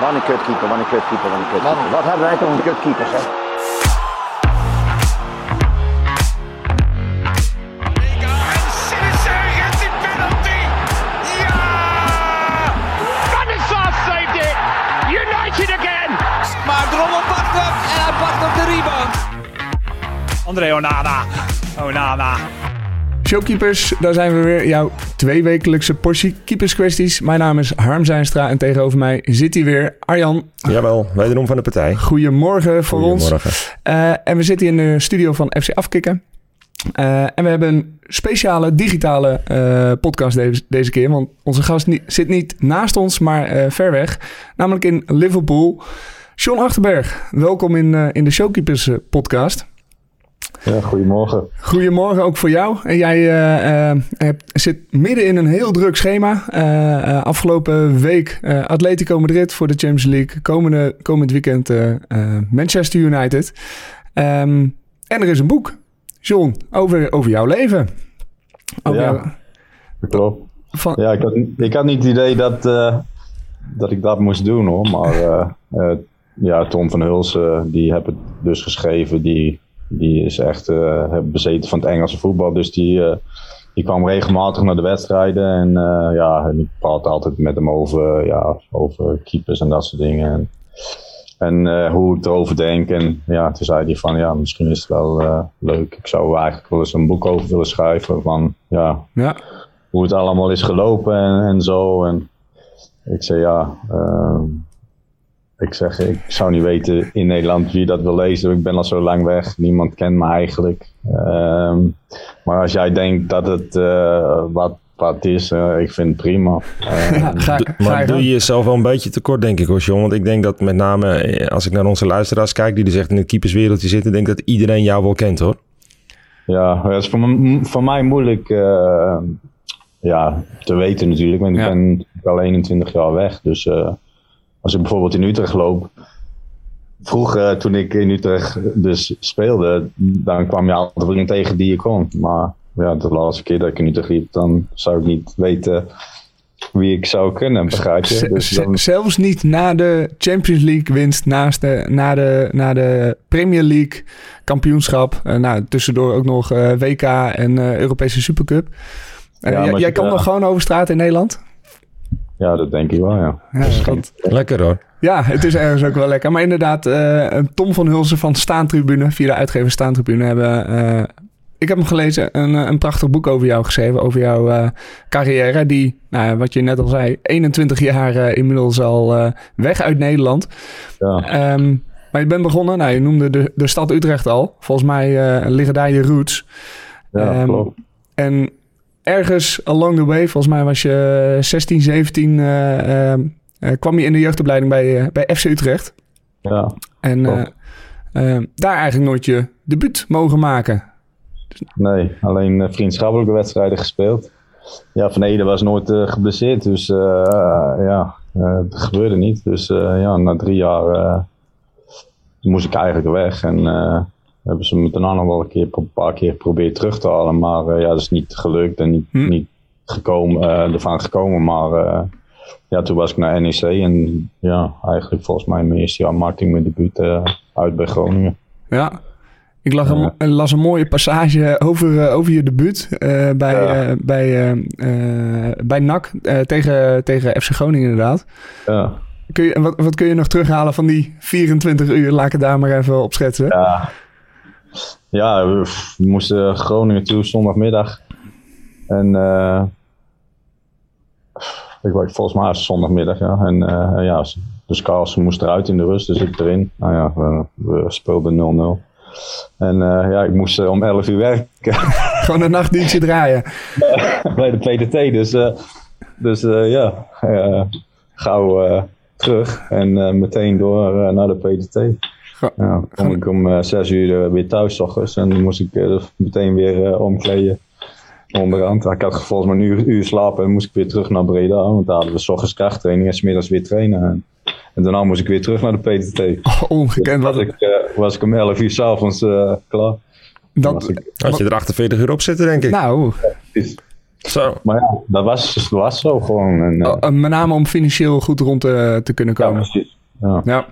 Wat een kutkeeper, wat een kutkeeper, wat een kutkeeper. Wat hebben wij toch een kutkeepers, hè? En die penalty. Ja! Van de Sar saved it. United again. Maar Drommel pakt hem en hij pakt op de rebound. André Onana. Onana. Showkeepers, daar zijn we weer. Jouw tweewekelijkse portie keeperskwesties. Mijn naam is Harm Zijnstra en tegenover mij zit hij weer. Arjan, Jawel, wederom van de partij. goedemorgen voor ons. Goedemorgen. Eh, en we zitten in de studio van FC Afkikken. Eh, en we hebben een speciale digitale eh, podcast deze, deze keer. Want onze gast ni- zit niet naast ons, maar ver weg. Namelijk in Liverpool. John Achterberg, welkom in, in de Showkeepers podcast. Ja, goedemorgen. Goedemorgen ook voor jou. En jij eh, eh, hebt, zit midden in een heel druk schema. Eh, afgelopen week Atletico Madrid voor de Champions League. Komende, komend weekend Manchester United. Ehm, en er is een boek, John, over, over jouw leven. Over Ja. Klopt. van, Ja, ik had, ik had niet het idee dat, dat ik dat moest doen hoor. Maar ja, Tom van Hulsen, die heb het dus geschreven. Die, die is echt eh, bezeten van het Engelse voetbal. Dus die, eh, die kwam regelmatig naar de wedstrijden. En eh, ja, en ik praat altijd met hem over, ja, over keepers en dat soort dingen. En, en hoe ik erover denk. En ja, toen zei hij van ja, misschien is het wel leuk. Ik zou eigenlijk wel eens een boek over willen schrijven. Van ja, ja, hoe het allemaal is gelopen en, en zo. En ik zei ja, ehm, ik zeg, ik zou niet weten in Nederland wie dat wil lezen. Ik ben al zo lang weg, niemand kent me eigenlijk. Ehm, maar als jij denkt dat het eh, wat, wat is, eh, ik vind het prima. Ja, ga, Do- ga je maar doe je jezelf wel een beetje tekort, denk ik hoor, John. Want ik denk dat met name, eh, als ik naar onze luisteraars kijk... die er echt in het keeperswereldje zitten... denk ik dat iedereen jou wel kent, hoor. Ja, dat is voor, voor mij moeilijk eh, ja, te weten natuurlijk. Want ik ben al 21 jaar weg. Dus eh, als ik bijvoorbeeld in Utrecht loop. Vroeger, toen ik in Utrecht dus speelde, dan kwam je altijd wel iemand tegen die je kon. Maar ja, de laatste keer dat ik in Utrecht liep, dan zou ik niet weten wie ik zou kunnen, begrijp je? Dus dan, zelfs niet na de Champions League winst, naast de, na, de, na de Premier League kampioenschap. Eh, nou, tussendoor ook nog eh, WK en eh, Europese Supercup. Eh, Ja, jij- kan nog gewoon over straat in Nederland? Ja, dat denk ik wel, ja. Ja, dat- Lekker hoor. ja, het is ergens ook wel lekker. Maar inderdaad, eh, Tom van Hulsen van Staantribune, via de uitgever Staantribune, hebben... eh, ik heb hem gelezen, een, eh, een prachtig boek over jou geschreven, over jouw eh, carrière. Die, nou, ja, wat je net al zei, 21 jaar eh, inmiddels al eh, weg uit Nederland. ja. Ehm, maar je bent begonnen, nou, je noemde de, de stad Utrecht al. Volgens mij eh, liggen daar je roots. Ja, Ehm, klopt. En ergens along the way, volgens mij was je 16, 17, eh, eh, kwam je in de jeugdopleiding bij, eh, bij FC Utrecht. Ja. En eh, eh, daar eigenlijk nooit je debuut mogen maken. Nee, alleen eh, vriendschappelijke wedstrijden gespeeld. Ja, Van Ede was nooit eh, geblesseerd, dus eh, ja, eh, dat gebeurde niet. Dus eh, ja, na drie jaar eh, moest ik eigenlijk weg. En eh, hebben ze me daarna nog wel een, keer, een paar keer geprobeerd terug te halen. Maar eh, ja, dat is niet gelukt en niet, Hm. niet gekomen, eh, ervan gekomen. Maar eh, ja, toen was ik naar NEC en ja, eigenlijk volgens mij mijn eerste jaar maakte ik mijn debuut uit bij Groningen. Ja. Ik las, Ja. een, las een mooie passage over, over je debuut bij, Ja. bij, bij NAC tegen, tegen FC Groningen inderdaad. Ja. Kun je, wat, wat kun je nog terughalen van die 24 uur? Laat ik het daar maar even op schetsen. Ja, ja we, we moesten Groningen toe zondagmiddag. En eh, ik weet, volgens mij was zondagmiddag, ja. En eh, ja, dus Carlsen moest eruit in de rust, dus ik erin. Nou ja, we, we speelden 0-0. En eh, ja, ik moest om 11 uur werken Gewoon een nachtdienstje draaien. bij de PDT. Dus, dus ja, gauw terug en meteen door naar de PDT. Ga- Ja, dan kom ik om eh, zes uur eh, weer thuis 's ochtends en dan moest ik eh, meteen weer omkleden. Onderhand. Ik had volgens mij een uur, uur slapen en moest ik weer terug naar Breda. Want daar hadden we 's ochtends krachttraining en 's middags weer trainen. En, en daarna moest ik weer terug naar de PTT. Ongekend. Was Wat, ik, eh, was ik om 11 uur s'avonds eh klaar. dat, was ik- Had je er 48 uur op zitten, denk ik. nou, Precies. Zo. Maar ja, dat was, dat was zo gewoon. En, Oh, met name om financieel goed rond te, te kunnen ja, komen. precies. Ja. Ja.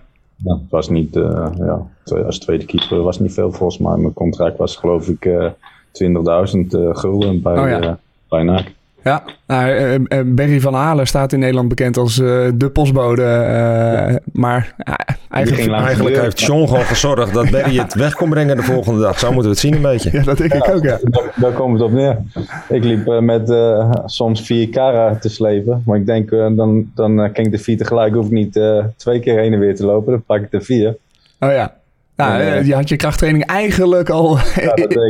Ja, het was niet, eh, ja, als tweede keeper was niet veel volgens mij. Mijn contract was geloof ik eh 20.000 eh, gulden bij, Oh ja. bij NAC. Ja, nou, eh, eh, Berry van Halen staat in Nederland bekend als eh, de postbode. eh, maar ja, eigenlijk, Eigenlijk de heeft John gewoon gezorgd dat Berry het weg kon brengen de volgende dag. Zo moeten we het zien een beetje. ja, dat denk ik ook, ja. Daar, daar komt het op neer. Ik liep eh, met eh, soms vier karren te slepen. Maar ik denk, eh, dan, dan eh, kan ik de vier tegelijk. Hoef ik niet eh, twee keer heen en weer te lopen. Dan pak ik de vier. Oh ja. Nou, Ja, ja. eh, je had je krachttraining eigenlijk al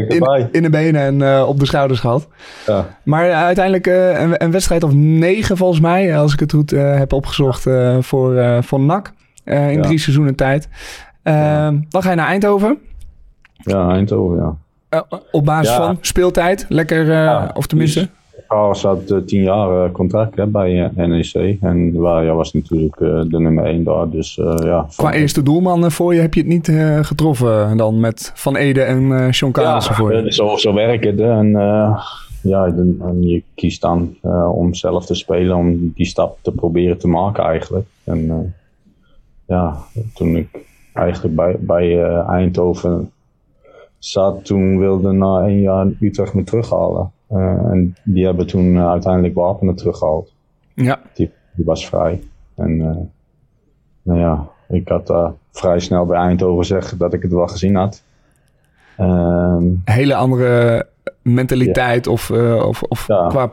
in, in de benen en eh, op de schouders gehad. Ja. Maar eh, uiteindelijk een, een wedstrijd of negen volgens mij, als ik het goed heb opgezocht voor, voor NAC in drie seizoenen tijd. Eh, Dan ga je naar Eindhoven. ja, Eindhoven, ja. Op basis van speeltijd. Lekker, of tenminste. Carlos had eh, tien jaar eh, contract hè, bij eh, NEC. En waar, ja, was natuurlijk de nummer één daar. Dus ja. Qua eerste doelman voor je heb je het niet getroffen dan met Van Ede en Sean Carlsen voor je. zo, zo werkt het. En, ja, en je kiest dan om zelf te spelen, om die stap te proberen te maken eigenlijk. En ja, toen ik eigenlijk bij, bij Eindhoven zat, toen wilde na één jaar Utrecht me terughalen. Eh, en die hebben toen eh, uiteindelijk Wapenen teruggehaald. Ja, Die, die was vrij. En eh, nou ja, ik had daar vrij snel bij Eindhoven gezegd dat ik het wel gezien had. Ehm, hele andere mentaliteit of, of, of ja, qua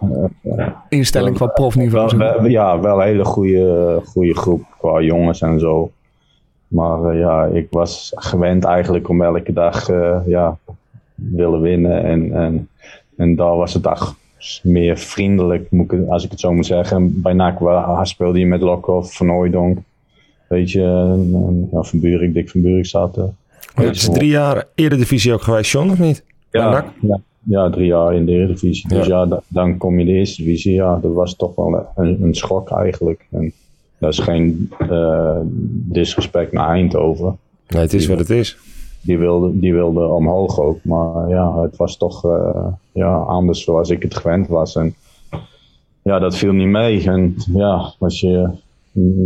instelling qua profniveau. wel, wel- ja, wel een hele goede, goede groep qua jongens en zo. Maar ja, ik was gewend eigenlijk om elke dag ja, willen winnen. En, en, en daar was het dag meer vriendelijk, moet ik, als ik het zo moet zeggen. Bij NAC wa- speelde je met Lokhoff, Van Hooijdonk. Weet je, en, ja, Van Buurik, Dick van Buurik zaten. Het is drie jaar Eredivisie ook geweest, John, of niet? Ja, ja, ja, drie jaar in de Eredivisie. Dus ja, da- dan kom je in de Eerste Divisie. Ja, dat was toch wel een, een schok eigenlijk. En dat is geen eh, disrespect naar Eindhoven. Nee, het is wat het is. Die wilde, die wilde omhoog ook. Maar ja, het was toch eh, ja, anders zoals ik het gewend was. En ja, dat viel niet mee. En ja, als je,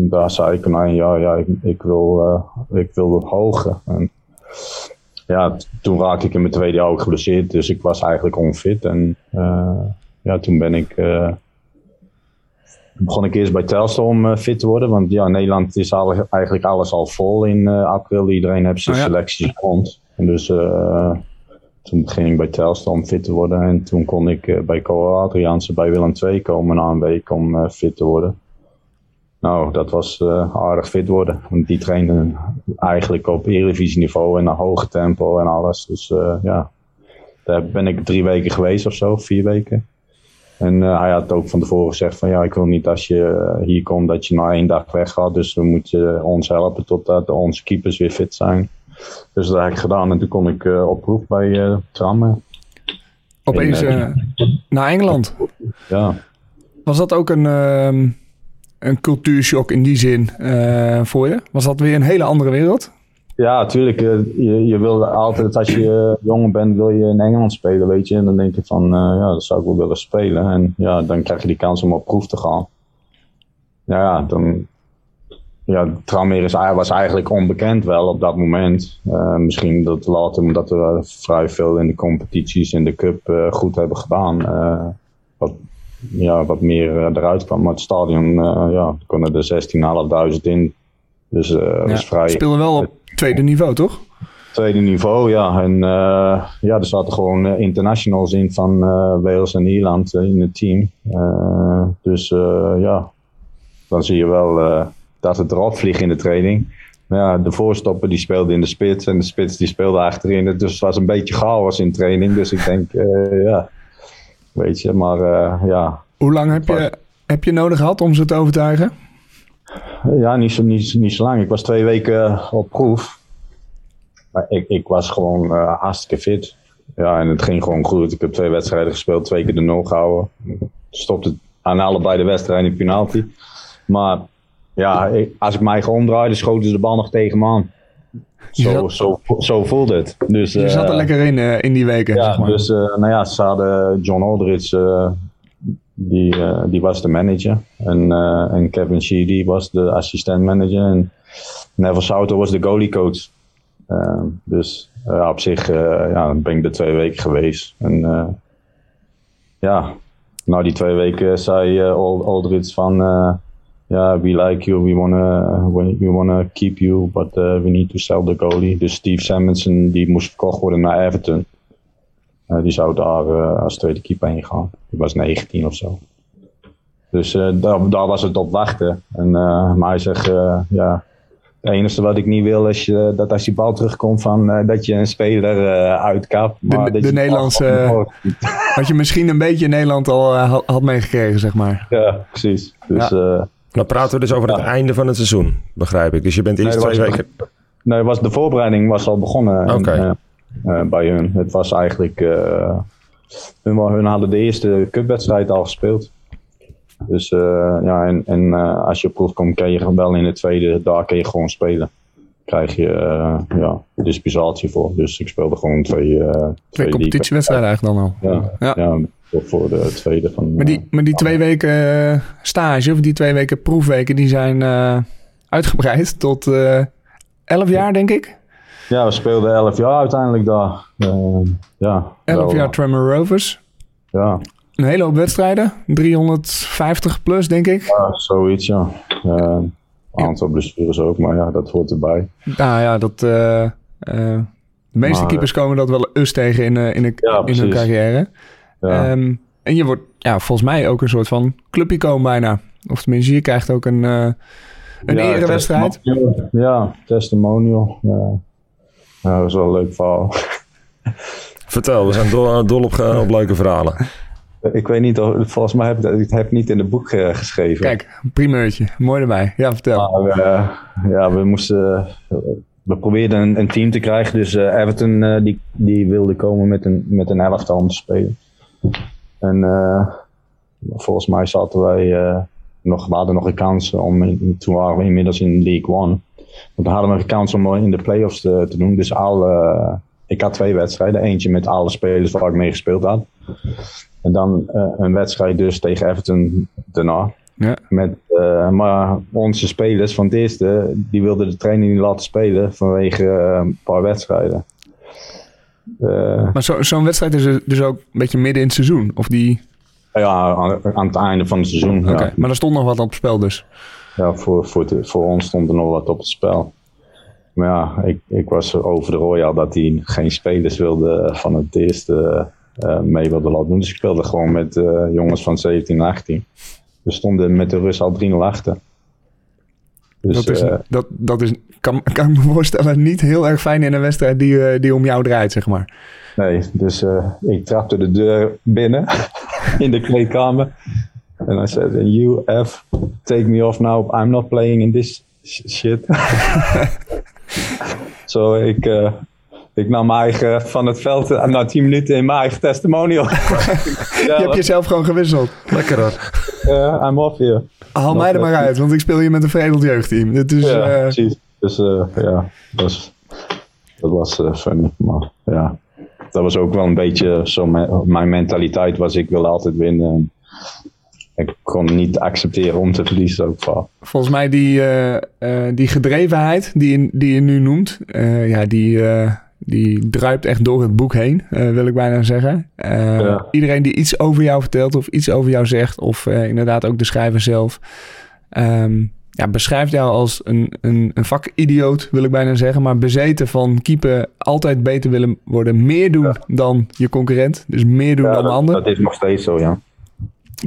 daar zei ik een jaar, ja, ik, ik wil, eh, ik wil hoger. En ja, toen raakte ik in mijn tweede jaar ook geblesseerd. Dus ik was eigenlijk onfit. En eh, ja, toen ben ik... begon ik eerst bij Telstar om eh, fit te worden. Want ja, in Nederland is al, eigenlijk alles al vol in eh, april. Iedereen heeft zijn Oh ja. selecties rond. En dus eh, toen ging ik bij Telstar om fit te worden. En toen kon ik bij Coa Adriaanse bij Willem II komen na een week om fit te worden. Nou, dat was aardig fit worden. Want die trainde eigenlijk op Eredivisie niveau en een hoge tempo en alles. Dus ja, daar ben ik drie weken geweest of zo, vier weken. En eh, hij had ook van tevoren gezegd van ja, ik wil niet als je eh, hier komt dat je na één dag weggaat. Dus we moeten ons helpen totdat onze keepers weer fit zijn. Dus dat heb ik gedaan en toen kon ik eh, op proef bij eh Trammen. Opeens eh, naar Engeland. Ja. Was dat ook een, ehm, een cultuurshock in die zin eh, voor je? Was dat weer een hele andere wereld? Ja, tuurlijk. eh, Je, je wil altijd, als je jong bent, wil je in Engeland spelen, weet je. En dan denk je van, eh, ja, dat zou ik wel willen spelen. En ja, dan krijg je die kans om op proef te gaan. Ja, dan... Ja, is, was eigenlijk onbekend wel op dat moment. Eh, misschien dat later, omdat we vrij veel in de competities in de cup goed hebben gedaan. wat, ja, wat meer eruit kwam. Maar het stadion, ja, er konden er 16.500 in. Dus dat Ja, was vrij Speelde wel op tweede niveau, toch? tweede niveau, ja. En eh, ja, er zaten gewoon eh, internationals in van eh, Wales en Ierland in het team. Dus ja, dan zie je wel dat het erop vliegt in de training. Maar ja, de voorstopper die speelde in de spits en de spits die speelde achterin. Dus het was een beetje chaos in training. Dus ik denk, ja, weet je, maar ja, Hoe lang heb je, heb je nodig gehad om ze te overtuigen? Ja, niet zo, niet, niet zo lang. Ik was twee weken op proef. Maar ik, ik was gewoon eh, hartstikke fit. Ja, en het ging gewoon goed. Ik heb twee wedstrijden gespeeld, twee keer de nul gehouden. Stopte aan allebei de wedstrijden in penalty. Maar ja, ik- als ik mij gewoon omdraaide, schoten ze de bal nog tegen me aan. Zo, zat- zo, zo voelde het. Dus, Je zat er eh, lekker in, eh, in die weken. ja, zeg maar. dus eh, nou ja, ze hadden John Aldridge, eh, die, eh, die was de manager. En, eh, en Kevin Sheedy was de assistent manager. En Neville Souter was de goalie coach. Eh, dus op zich ja, ben ik er twee weken geweest. En ja, na die twee weken zei uh, Aldridge van... ja, we like you, we wanna, we, wanna keep you, but we need to sell the goalie. Dus Steve Simonson, die moest verkocht worden naar Everton. Uh, die zou daar uh, als tweede keeper heen gaan. Die was 19 of zo. Dus uh, daar, daar, was het op wachten. En, maar hij zegt, ja, het enige wat ik niet wil is uh, dat als die bal terugkomt van uh, dat je een speler uh, uitkapt. Maar de, dat de je Nederlandse. had je misschien een beetje in Nederland al had meegekregen, zeg maar. Ja, precies. Dus, ja. Dan praten we dus over ja. het einde van het seizoen, begrijp ik. Dus je bent eerst nee, twee weken. Nee, was, de voorbereiding was al begonnen okay. Bij hun. Het was eigenlijk. hun, hun hadden de eerste cupwedstrijd al gespeeld. Dus uh, ja, en, en als je op proef komt, kan je wel in de tweede dag kun je gewoon spelen. Krijg je ja, dispensatie voor. Dus ik speelde gewoon twee... twee, twee competitiewedstrijden eigenlijk dan al. Ja, ja. ja. voor de tweede van... Maar die, maar die twee weken stage, of die twee weken proefweken, die zijn uitgebreid tot elf jaar, denk ik? Ja, we speelden elf jaar uiteindelijk daar. ja, elf wel, jaar Tremor Rovers. Ja, een hele hoop wedstrijden. 350 plus, denk ik. Ja, zoiets, ja. Uh, een aantal blessures ook, maar ja, dat hoort erbij. Nou ja, dat... Uh, uh, de meeste maar, keepers komen dat wel eens tegen in, in, een, ja, in hun carrière. Ja. Um, en je wordt ja, volgens mij ook een soort van clubicoon bijna. Of tenminste, je krijgt ook een, een ja, erewedstrijd. Testimonial. Ja, testimonial. Ja, dat is wel een leuk verhaal. Vertel, we zijn dol, dol op, op leuke verhalen. Ik weet niet, of, volgens mij heb ik het heb niet in het boek uh, geschreven. Kijk, een primeurtje. Mooi erbij. Ja, vertel. Maar, uh, ja, we moesten... we probeerden een, een, team te krijgen. Dus uh, Everton die, die wilde komen met een, met een elftal om te spelen. En volgens mij zaten wij... nog, we hadden nog een kans om... In, toen waren we inmiddels in League One. Want dan hadden we een kans om in de playoffs te, te doen. Dus alle... ik had twee wedstrijden. Eentje met alle spelers waar ik mee gespeeld had. En dan uh, een wedstrijd dus tegen Everton daarna. Ja. Met, uh, maar onze spelers van het eerste, die wilden de training niet laten spelen vanwege uh, een paar wedstrijden. maar zo'n zo wedstrijd is dus ook een beetje midden in het seizoen? Of die... Ja, aan, aan het einde van het seizoen. Okay. Ja. Maar er stond nog wat op het spel dus? Ja, voor, voor, de, voor ons stond er nog wat op het spel. Maar ja, ik, ik was over de Royal dat hij geen spelers wilde van het eerste uh, mee wilde laten doen. Dus ik speelde gewoon met uh, jongens van 17 en 18. We stonden met de Rus al 3-0 achter. Dus, dat is, uh, dat, dat is kan, kan ik me voorstellen, niet heel erg fijn in een wedstrijd die, die om jou draait, zeg maar. Nee, dus ik trapte de deur binnen in de kleedkamer. En hij zei, you F, take me off now, I'm not playing in this shit. Zo, so, ik, uh, ik nam mijn eigen van het veld na 10 minuten in mijn eigen testimonial. ja, je hebt jezelf gewoon gewisseld. Lekker hoor. Uh, I'm off here. Haal mij er maar uit, want ik speel hier met een veredeld jeugdteam. Dit is, ja, uh... precies. Dus uh, ja, dat was, dat was funny. Maar ja, dat was ook wel een beetje zo mijn, mijn mentaliteit was. Ik wil altijd winnen. Ik kon niet accepteren om te verliezen ook vaak. Volgens mij die, uh, uh, die gedrevenheid die je, die je nu noemt, uh, ja, die, die druipt echt door het boek heen, wil ik bijna zeggen. Ja. Iedereen die iets over jou vertelt of iets over jou zegt, of inderdaad ook de schrijver zelf, um, ja, beschrijft jou als een, een, een vakidioot, wil ik bijna zeggen, maar bezeten van keeper, altijd beter willen worden, meer doen ja. dan je concurrent, dus meer doen ja, dan de ander. Dat is nog steeds zo, ja.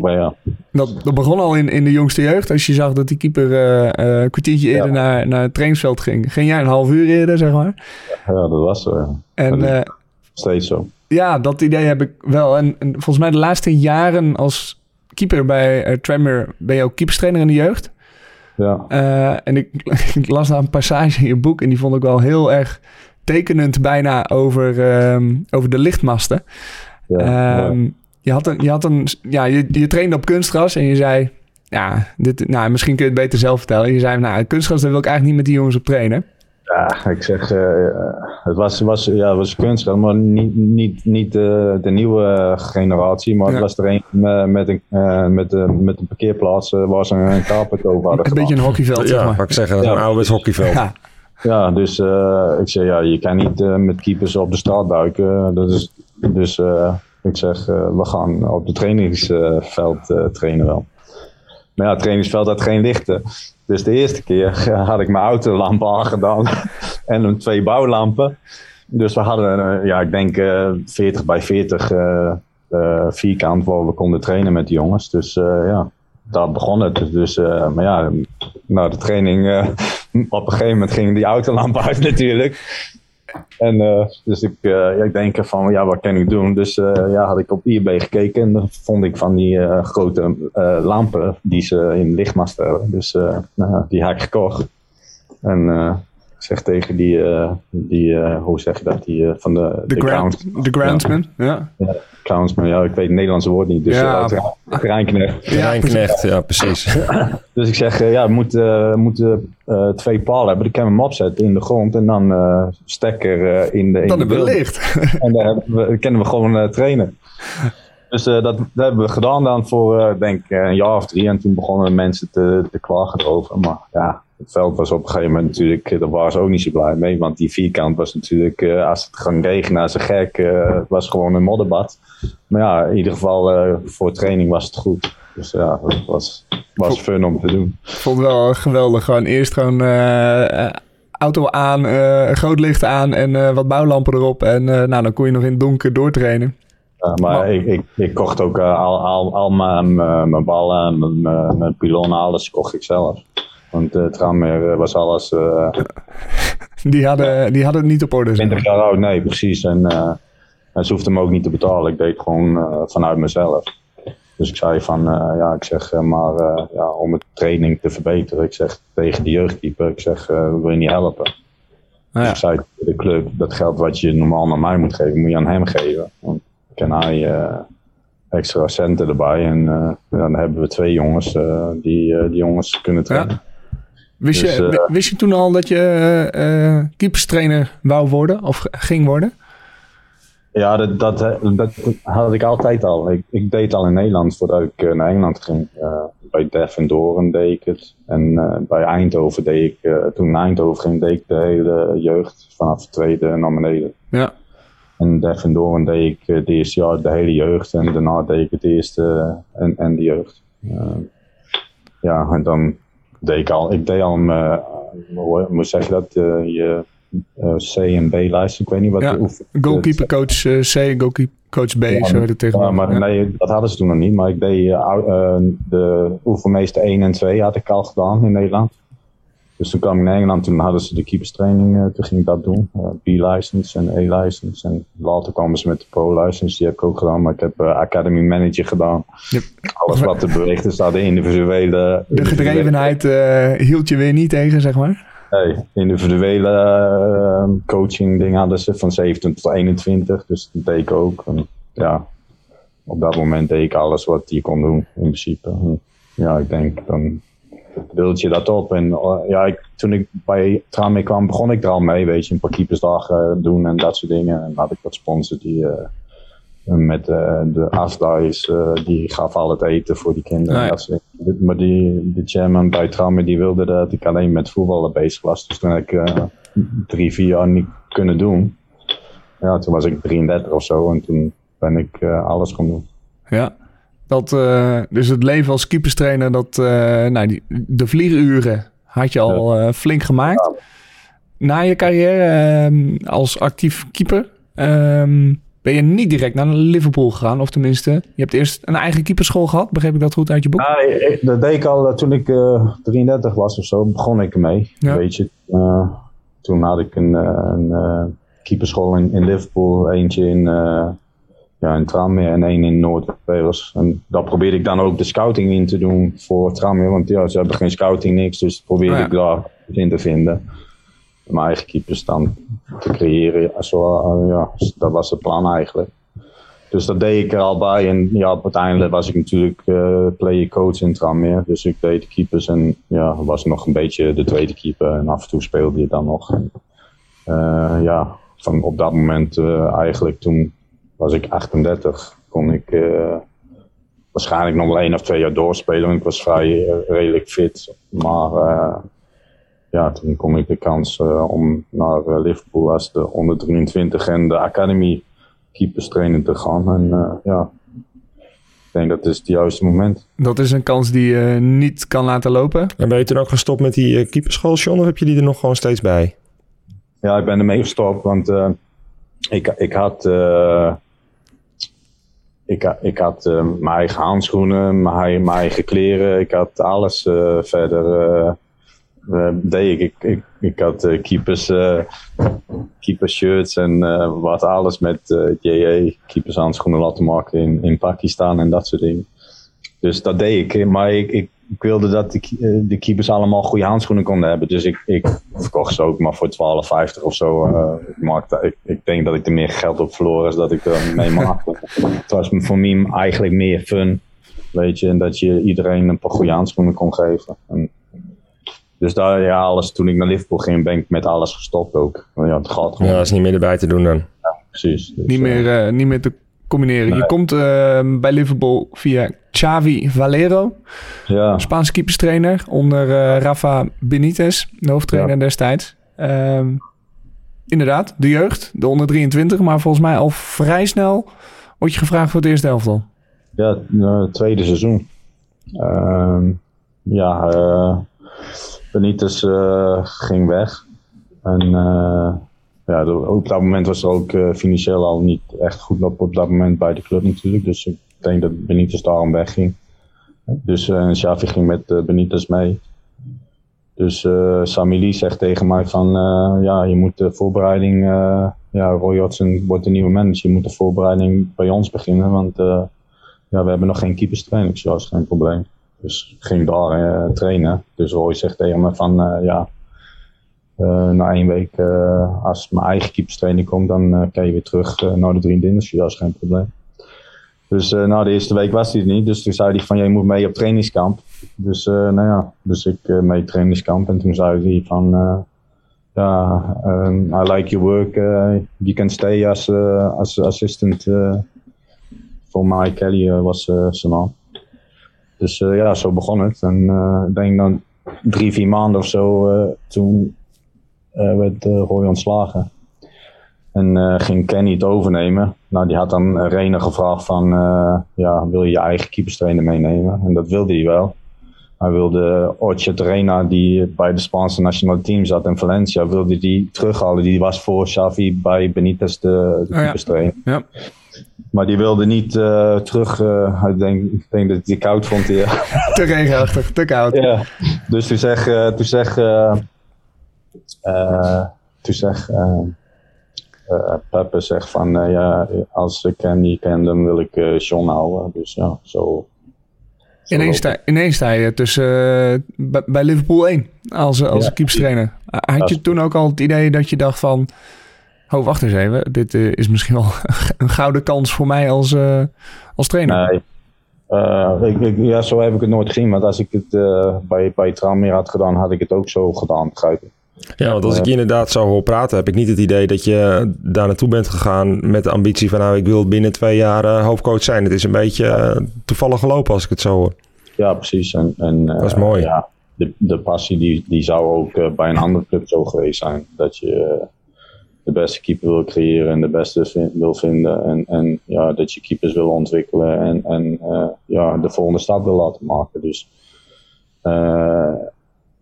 Maar ja. Dat, dat begon al in, in de jongste jeugd. Als je zag dat die keeper uh, uh, een kwartiertje eerder ja. naar, naar het trainingsveld ging. Ging jij een half uur eerder, zeg maar? Ja, dat was zo. Ja. En, uh, steeds zo. Ja, dat idee heb ik wel. En, en, volgens mij de laatste jaren als keeper bij uh, Tremor ben je ook keeperstrainer in de jeugd. Ja. en ik, ik, las daar een passage in je boek en die vond ik wel heel erg tekenend bijna over, um, over de lichtmasten. Ja, um, ja. Je had een, je, had een, ja, je, je trainde op kunstgras en je zei, ja, dit, nou, misschien kun je het beter zelf vertellen. Je zei, nou, kunstgras, daar wil ik eigenlijk niet met die jongens op trainen. Ja, ik zeg, eh, het was, was, ja, het was kunstgeld, maar niet, niet, niet de, de nieuwe generatie, maar Ja. het was er een eh, met, een, eh, met, eh, met een parkeerplaats eh, waar ze een carpet over hadden Een beetje een hockeyveld, zeg Ja, maar. wat ik zeggen, dat is Ja. een ouderwets hockeyveld. Ja. Ja, dus eh, ik zeg, ja, je kan niet eh, met keepers op de straat duiken. Dat is, dus eh, ik zeg, eh, we gaan op het trainingsveld eh, trainen wel. Maar ja, het trainingsveld had geen lichten. Dus de eerste keer had ik mijn autolampen aangedaan en een twee bouwlampen. Dus we hadden, eh, ja, ik denk eh 40 bij 40 eh, eh, vierkant waar we konden trainen met de jongens. Dus ja, daar begon het. Dus, maar ja, nou, de training, op een gegeven moment ging die autolamp uit natuurlijk. En eh, dus ik, eh, ik denk van, ja, wat kan ik doen? Dus eh, ja, had ik op eBay gekeken en dan vond ik van die grote lampen die ze in lichtmast hebben. Dus nou, die heb ik gekocht. En zeg tegen die, eh, die eh, hoe zeg je dat, die eh, van de, De, ground- grand, de groundsman. Ja. ja, groundsman, ja, ik weet het Nederlandse woord niet. Dus Ja. ja, terreinknecht. Rijnknecht, ja precies. Dus ik zeg, ja, we moeten, we moeten eh, twee palen hebben. Dan kunnen we hem opzetten in de grond en dan eh, stekker eh, in de in Dan de hebben we licht. En daar hebben we, kunnen we gewoon eh, trainen. Dus eh, dat, dat hebben we gedaan dan voor, eh, denk ik, een jaar of drie. En toen begonnen mensen te, te klagen erover. Maar ja, het veld was op een gegeven moment natuurlijk, daar waren ze ook niet zo blij mee. Want die vierkant was natuurlijk, eh, als het ging regenen als een gek, het was gewoon een modderbad. Maar ja, in ieder geval eh, voor training was het goed. Dus ja, het was, was fun om te doen. Ik vond het wel geweldig. Gewoon eerst gewoon eh, auto aan, groot licht aan en wat bouwlampen erop. En nou, dan kon je nog in het donker doortrainen. Ja, maar ik, ik, ik kocht ook al, al, al mijn, mijn ballen, mijn, mijn, mijn pilonnen, alles kocht ik zelf. Want uh, Tranmere was alles eh Die hadden, die hadden het niet op orde. zeg 20 maar. jaar oud, nee precies. En, eh, en ze hoefde hem ook niet te betalen. Ik deed het gewoon eh, vanuit mezelf. Dus ik zei van, eh, ja, ik zeg, eh, maar eh, ja, om het training te verbeteren, ik zeg tegen de jeugdkeeper, ik zeg, eh, wil je niet helpen? Dus ja. ik zei tegen de club, dat geld wat je normaal naar mij moet geven, moet je aan hem geven. Dan kan hij eh, extra centen erbij. En eh, dan hebben we twee jongens eh, die eh, die jongens kunnen trainen. Wist, Dus, je, eh, wi- wist je toen al dat je eh, eh, keeperstrainer wou worden? Of ging worden? Ja, dat, dat, dat had ik altijd al. Ik, ik deed al in Nederland voordat ik eh, naar Engeland ging. Eh, bij Def en Doren deed ik het. En eh, bij Eindhoven deed ik, eh, toen ik naar Eindhoven ging, deed ik de hele jeugd. Vanaf tweede naar beneden. Ja. En Def en Doren deed ik eh, het eerste jaar de hele jeugd. En daarna deed ik het eerste eh, en, en de jeugd. Eh, ja, en dan deed ik al, ik deed al mijn, hoe hoe zeg je dat, eh, je eh, C en B lijst. Ik weet niet wat Ja, Goalkeeper coach eh, C, goalkeeper coach B, Ja, zo heet het tegenwoordig. maar nee, dat hadden ze toen nog niet. Maar ik deed eh, eh, de oefenmeester 1 en 2 had ik al gedaan in Nederland. Dus toen kwam ik naar Engeland, toen hadden ze de keeperstraining, eh, toen ging ik dat doen. Eh, B-license en A-license. En later kwamen ze met de pro-license, die heb ik ook gedaan. Maar ik heb eh, Academy Manager gedaan. Yep. Alles wat er beweegt is, daar de individuele... De gedrevenheid hield je weer niet tegen, zeg maar. Nee, individuele coaching dingen hadden ze van 17 tot 21. Dus dat deed ik ook. En, ja, op dat moment deed ik alles wat je kon doen, in principe. En, ja, ik denk, dan beeld je dat op. En eh, ja, ik, toen ik bij Tranmere kwam, begon ik er al mee, weet je. Een paar keepersdagen doen en dat soort dingen. En had ik wat sponsor die... eh, met eh, de eh, die gaf al het eten voor die kinderen. Ah, ja. en dat soort dingen. Maar die, de chairman bij Tramme die wilde dat ik alleen met voetballen bezig was. Dus toen heb ik eh, drie, vier jaar niet kunnen doen. Ja, toen was ik 33 of zo en toen ben ik eh, alles gaan doen. Ja. Dat, eh, dus het leven als keeperstrainer, dat, eh, nou, die, de vlieguren had je al eh, flink gemaakt. Na je carrière ehm, als actief keeper ehm, ben je niet direct naar Liverpool gegaan. Of tenminste, je hebt eerst een eigen keeperschool gehad. Begreep ik dat goed uit je boek? Ik- dat deed ik al toen ik eh, 33 was of zo, begon ik ermee. Ja. Weet je, Eh, toen had ik een, een eh, keeperschool in, in Liverpool, eentje in, eh ja, in Tranmere en één in Noord-Wales. En daar probeerde ik dan ook de scouting in te doen voor Tranmere, want ja, ze hebben geen scouting, niks, dus probeerde Oh ja. ik daar in te vinden. Mijn eigen keepers dan te creëren, ja, zo, eh, ja, dat was het plan eigenlijk. Dus dat deed ik er al bij. En ja, uiteindelijk was ik natuurlijk eh player coach in Tranmere. Dus ik deed de keepers en ja, was nog een beetje de tweede keeper. En af en toe speelde je dan nog. En eh, ja, van op dat moment eigenlijk toen was ik 38, kon ik eh, waarschijnlijk nog wel één of twee jaar doorspelen. Want ik was vrij eh, redelijk fit. Maar eh, ja, toen kon ik de kans eh, om naar Liverpool als de onder 23 en de Academy keepers trainer te gaan. En ja, ik denk dat is het juiste moment. Dat is een kans die je niet kan laten lopen. En ben je toen ook gestopt met die uh, keeperschool, John? Of heb je die er nog gewoon steeds bij? Ja, ik ben ermee gestopt, want eh, ik, ik had, eh, ik, ik had eh, mijn eigen handschoenen, mijn, mijn eigen kleren, ik had alles eh, verder. deed ik. Ik, ik, had keepers, keepers shirts en wat alles met JA, keepers handschoenen laten maken in, in Pakistan en dat soort dingen. Dus dat deed ik, maar ik, ik, ik wilde dat de, eh, de keepers allemaal goede handschoenen konden hebben. Dus ik, ik verkocht ze ook maar voor 12,50 of zo. eh, ik, maakte, ik, ik denk dat ik er meer geld op verloor als dat ik er mee maakte. Het was voor mij eigenlijk meer fun, weet je. En dat je iedereen een paar goede handschoenen kon geven. En, dus daar, ja, alles, toen ik naar Liverpool ging, ben ik met alles gestopt ook. Want Ja, het gaat gewoon. Ja, dat is niet meer erbij te doen dan. precies. Dus, Niet meer, eh, niet meer te combineren. Je komt eh, bij Liverpool via Xavi Valero, ja. Spaanse keeperstrainer, onder eh, Rafa Benitez, de hoofdtrainer Ja. destijds. Ehm, inderdaad, de jeugd, de onder 23, maar volgens mij al vrij snel word je gevraagd voor het eerste elftal. Ja, eh, tweede seizoen. Ehm, ja, eh Benitez eh, ging weg. En ja, op dat moment was er ook financieel al niet echt goed op, op dat moment bij de club natuurlijk. Dus ik denk dat Benitez daarom wegging. Dus eh Xavi ging met eh, Benitez mee. Dus eh Sami Lee zegt tegen mij van, eh, ja, je moet de voorbereiding, eh, ja, Roy Hodgson wordt de nieuwe manager, je moet de voorbereiding bij ons beginnen, want eh, ja, we hebben nog geen keeperstraining, dus dat is geen probleem. Dus ging daar eh, trainen. Dus Roy zegt tegen me van, eh, ja, eh, na één week, eh, als mijn eigen keeperstraining komt, dan eh, kan je weer terug eh, naar de vriendin, dus dat is geen probleem. Dus eh, na de eerste week was hij het niet, dus toen zei hij van, jij moet mee op trainingskamp. Dus eh, nou ja, dus ik eh, mee trainingskamp en toen zei hij van, ja, um, I like your work, you can stay as, as assistant voor mij, Kelly was zijn naam. Dus ja, zo begon het. En ik denk dan drie, vier maanden of zo, toen werd Roy ontslagen. En eh, ging Kenny het overnemen. Nou, die had dan Rene gevraagd van, eh, ja, wil je je eigen keeperstrainer meenemen? En dat wilde hij wel. Hij wilde Orchard Rena, die bij de Spaanse nationale team zat in Valencia, wilde die terughalen. Die was voor Xavi bij Benitez de, de ja. keeperstrainer. Ja. Maar die wilde niet eh, terug. eh, ik, denk, ik denk dat hij het koud vond. Ja. Te regenachtig, te koud. ja. Dus toen zeg, eh, toen zeg, toen zeg eh, Peppe zegt van eh, ja, als ik hem niet ken, dan wil ik eh John houden. Dus ja, zo. zo Ineens sta, ineens sta je tussen, bij, bij Liverpool 1 als, als Ja. keeperstrainer. Had je toen ook al het idee dat je dacht van... Oh, wacht eens even. Dit is misschien wel een gouden kans voor mij als, als trainer. Nee. Ik, ik- ja, zo heb ik het nooit gezien. Want als ik het bij, bij Tranmere had gedaan, had ik het ook zo gedaan, begrijp? Ja, want als ik je inderdaad zo hoor praten, heb ik niet het idee dat je daar naartoe bent gegaan met de ambitie van nou, ik wil binnen twee jaar eh, hoofdcoach zijn. Het is een beetje eh, toevallig gelopen als ik het zo hoor. Ja, precies. En, en, eh, Dat is mooi. Ja, de, de passie die, die zou ook bij een andere club zo geweest zijn. Dat je de beste keeper wil creëren en de beste wil vinden. En, en ja, dat je keepers wil ontwikkelen en, en ja, de volgende stap wil laten maken. Dus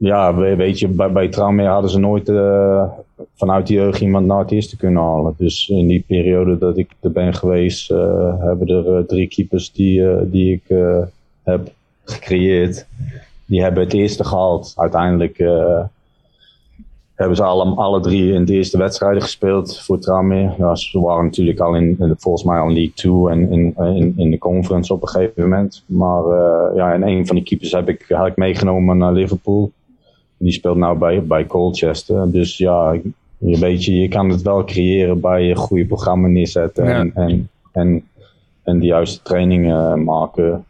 ja, we- weet je, bij, bij hadden ze nooit eh, vanuit de jeugd iemand naar het eerste kunnen halen. Dus in die periode dat ik er ben geweest, eh, hebben er eh, drie keepers die, die ik heb gecreëerd. Die hebben het eerste gehaald. Uiteindelijk hebben ze alle, alle drie in de eerste wedstrijden gespeeld voor Tranmere. Ja, ze waren natuurlijk al in, volgens mij al League 2 en in, in, in de conference op een gegeven moment. Maar ja, en een van die keepers heb ik, had ik meegenomen naar Liverpool. Die speelt nou bij, bij Colchester. Dus ja, je weet je, je kan het wel creëren bij je goede programma neerzetten. Ja. En, en, en, en de juiste trainingen maken.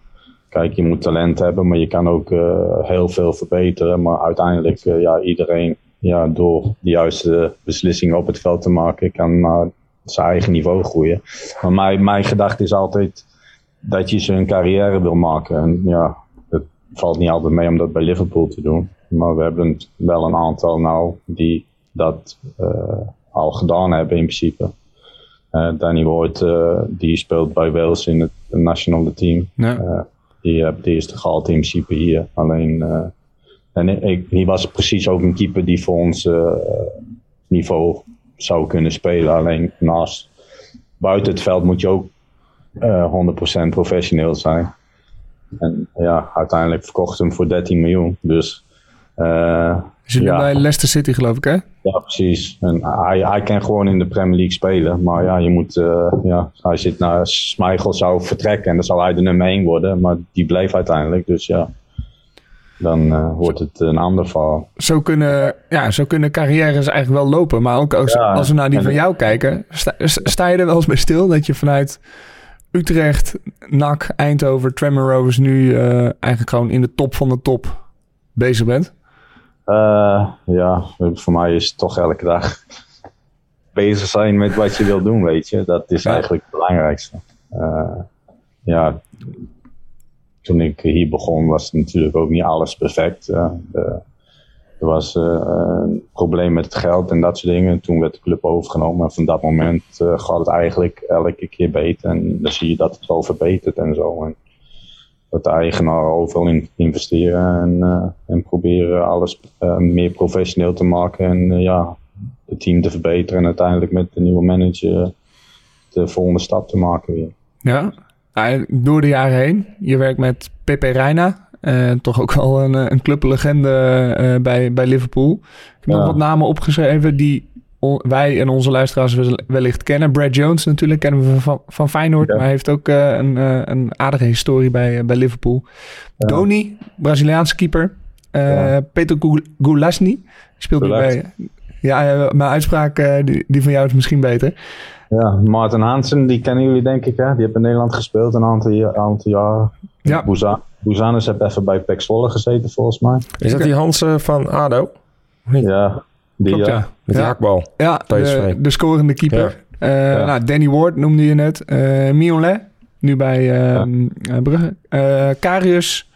Kijk, je moet talent hebben, maar je kan ook eh, heel veel verbeteren. Maar uiteindelijk, eh, ja, iedereen ja, door de juiste beslissingen op het veld te maken, kan naar zijn eigen niveau groeien. Maar mijn, mijn gedachte is altijd dat je zijn carrière wil maken. En ja, het valt niet altijd mee om dat bij Liverpool te doen. Maar we hebben wel een aantal nou die dat uh, al gedaan hebben in principe. Uh, Danny Ward, uh, die speelt bij Wales in het nationale team. Ja. die heeft het eerste gehaald in principe hier. Alleen, en ik, die was precies ook een keeper die voor ons niveau zou kunnen spelen. Alleen naast buiten het veld moet je ook uh, 100% professioneel zijn. En ja, uiteindelijk verkocht hem voor 13 miljoen. Dus. Zit ja. bij Leicester City, geloof ik, hè? Ja, precies. En hij, hij kan gewoon in de Premier League spelen. Maar ja, je moet. Uh, ja, hij zit naar Smeichel zou vertrekken en dan zou hij de nummer 1 worden. Maar die bleef uiteindelijk. Dus ja dan uh, wordt het een ander verhaal. Zo kunnen, ja, zo kunnen carrières eigenlijk wel lopen. Maar ook als, ja, als we naar die van jou kijken, sta, sta, je er wel eens bij stil dat je vanuit Utrecht, NAC, Eindhoven, Tremor Rovers nu uh, eigenlijk gewoon in de top van de top bezig bent? Uh, ja, voor mij is het toch elke dag bezig zijn met wat je wil doen, weet je. Dat is eigenlijk het belangrijkste. ja, toen ik hier begon was natuurlijk ook niet alles perfect. De, er was uh, een probleem met het geld en dat soort dingen. Toen werd de club overgenomen en van dat moment uh, gaat het eigenlijk elke keer beter. En dan zie je dat het wel verbetert en zo. En dat de eigenaar overal in investeren en, en proberen alles meer professioneel te maken. En ja, het team te verbeteren en uiteindelijk met de nieuwe manager de volgende stap te maken weer. Ja, door de jaren heen. Je werkt met Pepe Reina. Toch ook wel een, een clublegende bij, bij Liverpool. Ik heb ja. nog wat namen opgeschreven die wij en onze luisteraars wellicht kennen. Brad Jones natuurlijk kennen we van, van Feyenoord. Ja. Maar hij heeft ook uh, een, een aardige historie bij, bij Liverpool. Ja. Doni, Braziliaanse keeper. Peter Goulasny. Speelt bij... Ja, mijn uitspraak die, die van jou is misschien beter. Ja, Martin Hansen, die kennen jullie denk ik. Hè? Die heeft in Nederland gespeeld een aantal, aantal jaren. Ja. Bouzanus heeft even bij Pek Zwolle gezeten volgens mij. Is dat die Hansen van ADO? Ja. Die, Klopt, ja. Met ja. de hakbal. Ja, de, de, scorende keeper. Ja. Uh, ja. Nou, Danny Ward noemde je net. Uh, Miolet, nu bij uh, ja. Brugge. Karius.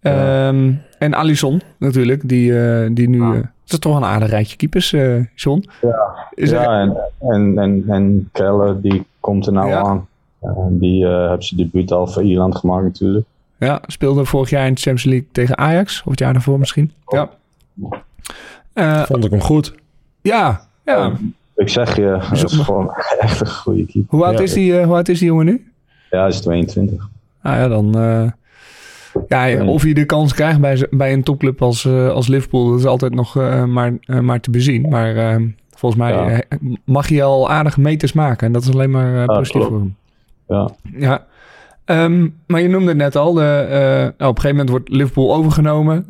Um, en Alisson natuurlijk, die, die nu... Ah. Dat is toch een aardig rijtje keepers, uh, John. Ja, is ja er... en, en, en, en Keller, die komt er nou ja. aan. Uh, die uh, heeft zijn debuut al voor Ierland gemaakt natuurlijk. Ja, speelde vorig jaar in de Champions League tegen Ajax. Of het jaar daarvoor misschien. Ja. Vond ik hem goed. Ja, ja. ik zeg je, dat is gewoon echt een goede keeper. Hoe oud, ja, is, die, hoe oud is die jongen nu? Ja, hij is 22. Ah ja, dan... Ja, of je de kans krijgt bij, bij een topclub als, uh, als Liverpool, dat is altijd nog uh, maar, uh, maar te bezien. Maar volgens mij ja. mag je al aardige meters maken. En dat is alleen maar positief voor hem. Ja. ja. Um, maar je noemde het net al, de, nou, op een gegeven moment wordt Liverpool overgenomen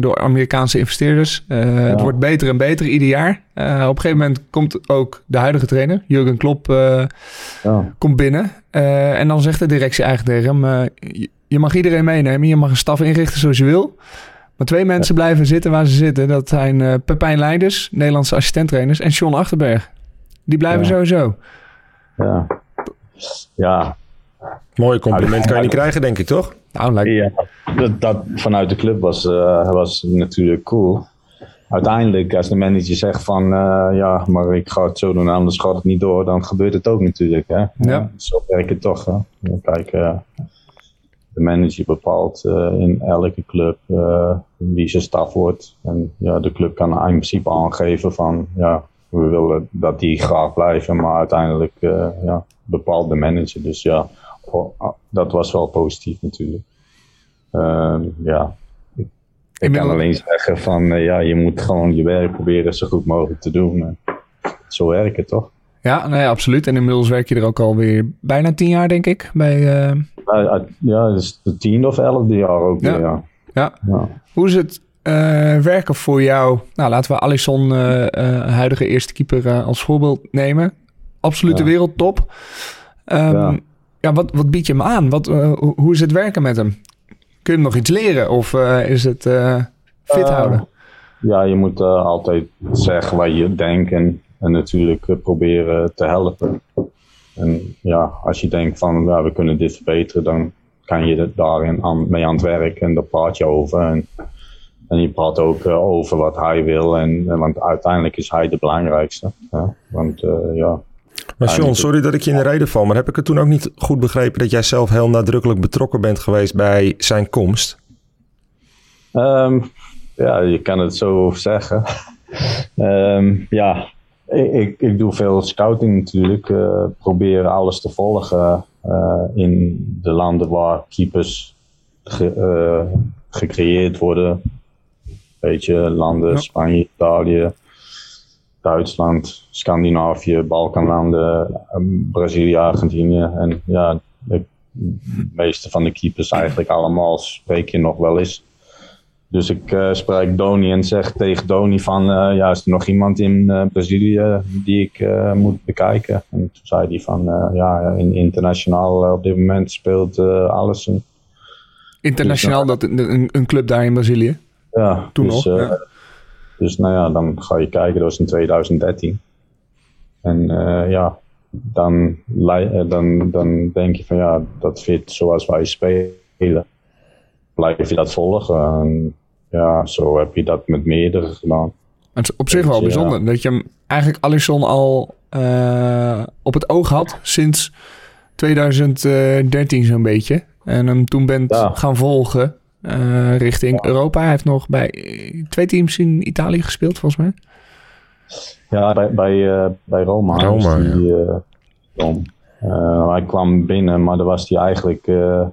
door Amerikaanse investeerders. Het wordt beter en beter ieder jaar. op een gegeven moment komt ook de huidige trainer, Jurgen Klopp, komt binnen. en dan zegt de directie eigenlijk tegen hem je mag iedereen meenemen. Je mag een staf inrichten zoals je wil. Maar twee mensen ja. blijven zitten waar ze zitten. Dat zijn Pepijn Leiders, Nederlandse assistenttrainers, en John Achterberg. Die blijven sowieso. Ja. Ja. Mooi compliment kan je niet krijgen, denk ik, toch? Nou, lijkt... Ja, dat, dat vanuit de club was, uh, was natuurlijk cool. Uiteindelijk, als de manager zegt van uh, ja, maar ik ga het zo doen, anders gaat het niet door, dan gebeurt het ook natuurlijk. Hè? Ja. Zo werkt het toch. Hè? Kijk, de manager bepaalt uh, in elke club uh, wie zijn staf wordt. En ja, de club kan in principe aangeven van ja, we willen dat die graag blijven, maar uiteindelijk uh, ja, bepaalt de manager. Dus ja, dat was wel positief natuurlijk. ja, ik, ik kan alleen zeggen van ja, je moet gewoon je werk proberen zo goed mogelijk te doen. Zo werkt het toch? Ja, nee, absoluut. En inmiddels werk je er ook alweer bijna tien jaar, denk ik, bij... Ja, ja, dus de tiende of elfde jaar ook ja. weer, ja. ja. ja. Hoe is het werken voor jou? Nou, laten we Alisson, huidige eerste keeper, als voorbeeld nemen. Absolute wereldtop. Um, ja. wat, wat bied je hem aan? Wat, hoe is het werken met hem? Kun je hem nog iets leren of is het fit houden? ja, je moet eh, altijd zeggen wat je denkt en, en natuurlijk eh, proberen te helpen. En ja, als je denkt van ja, we kunnen dit verbeteren, dan kan je er daarin aan, mee aan het werk en daar praat je over. En, en je praat ook eh, over wat hij wil, en, en- want uiteindelijk is hij de belangrijkste. Want eh, ja, Maar John, sorry dat ik je in de reden val, maar heb ik het toen ook niet goed begrepen dat jij zelf heel nadrukkelijk betrokken bent geweest bij zijn komst? Ehm, ja, je kan het zo zeggen. Ehm, ja, ik, ik, ik doe veel scouting natuurlijk. eh probeer alles te volgen eh, in de landen waar keepers ge- eh, gecreëerd worden. Beetje landen, Spanje, Italië, Duitsland, Scandinavië, Balkanlanden, eh, Brazilië, Argentinië. En ja, de meeste van de keepers eigenlijk allemaal spreek je nog wel eens. Dus ik eh, spreek Doni en zeg tegen Doni van, eh, ja, is er nog iemand in eh, Brazilië die ik moet bekijken? En toen zei hij van, ja, in, internationaal op dit moment speelt Allison. Internationaal, dat, een, een club daar in Brazilië. Ja, Toen dus, nog, ja. Dus nou ja, dan ga je kijken, dat was in 2013. En eh, ja, dan, eh, dan, dan denk je van ja, dat fit zoals wij spelen. Blijf je dat volgen? En ja, zo heb je dat met meerdere gedaan. Het is op zich wel Ja. bijzonder dat je hem eigenlijk Alisson al eh, op het oog had sinds 2013 zo'n beetje. En hem toen bent Ja. gaan volgen eh, richting Europa. Hij heeft nog bij eh, twee teams in Italië gespeeld volgens mij. Ja, bij, bij, eh, bij Roma. Roma, is die, hij kwam binnen, maar dan was hij eigenlijk... eh,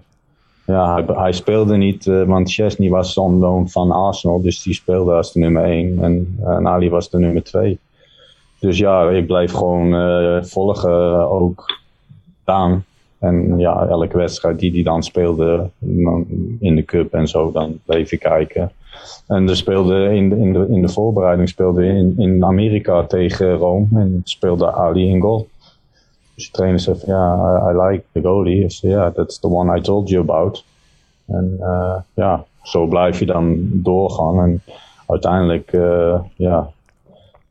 ja, hij, hij speelde niet, eh, want Chesney was on loan van Arsenal. Dus die speelde als de nummer 1. En, en Ali was de nummer 2. Dus ja, ik bleef gewoon eh, volgen, ook Daan. En ja, elke wedstrijd die hij dan speelde in de cup en zo, dan bleef ik kijken. En er speelde in de, in de, in de voorbereiding speelde in, in Amerika tegen Rome en speelde Ali in goal. Dus de trainer zei ja, I, like the goalie. Ja, that's the one I told you about. En eh, ja, zo blijf je dan doorgaan. En uiteindelijk eh, ja,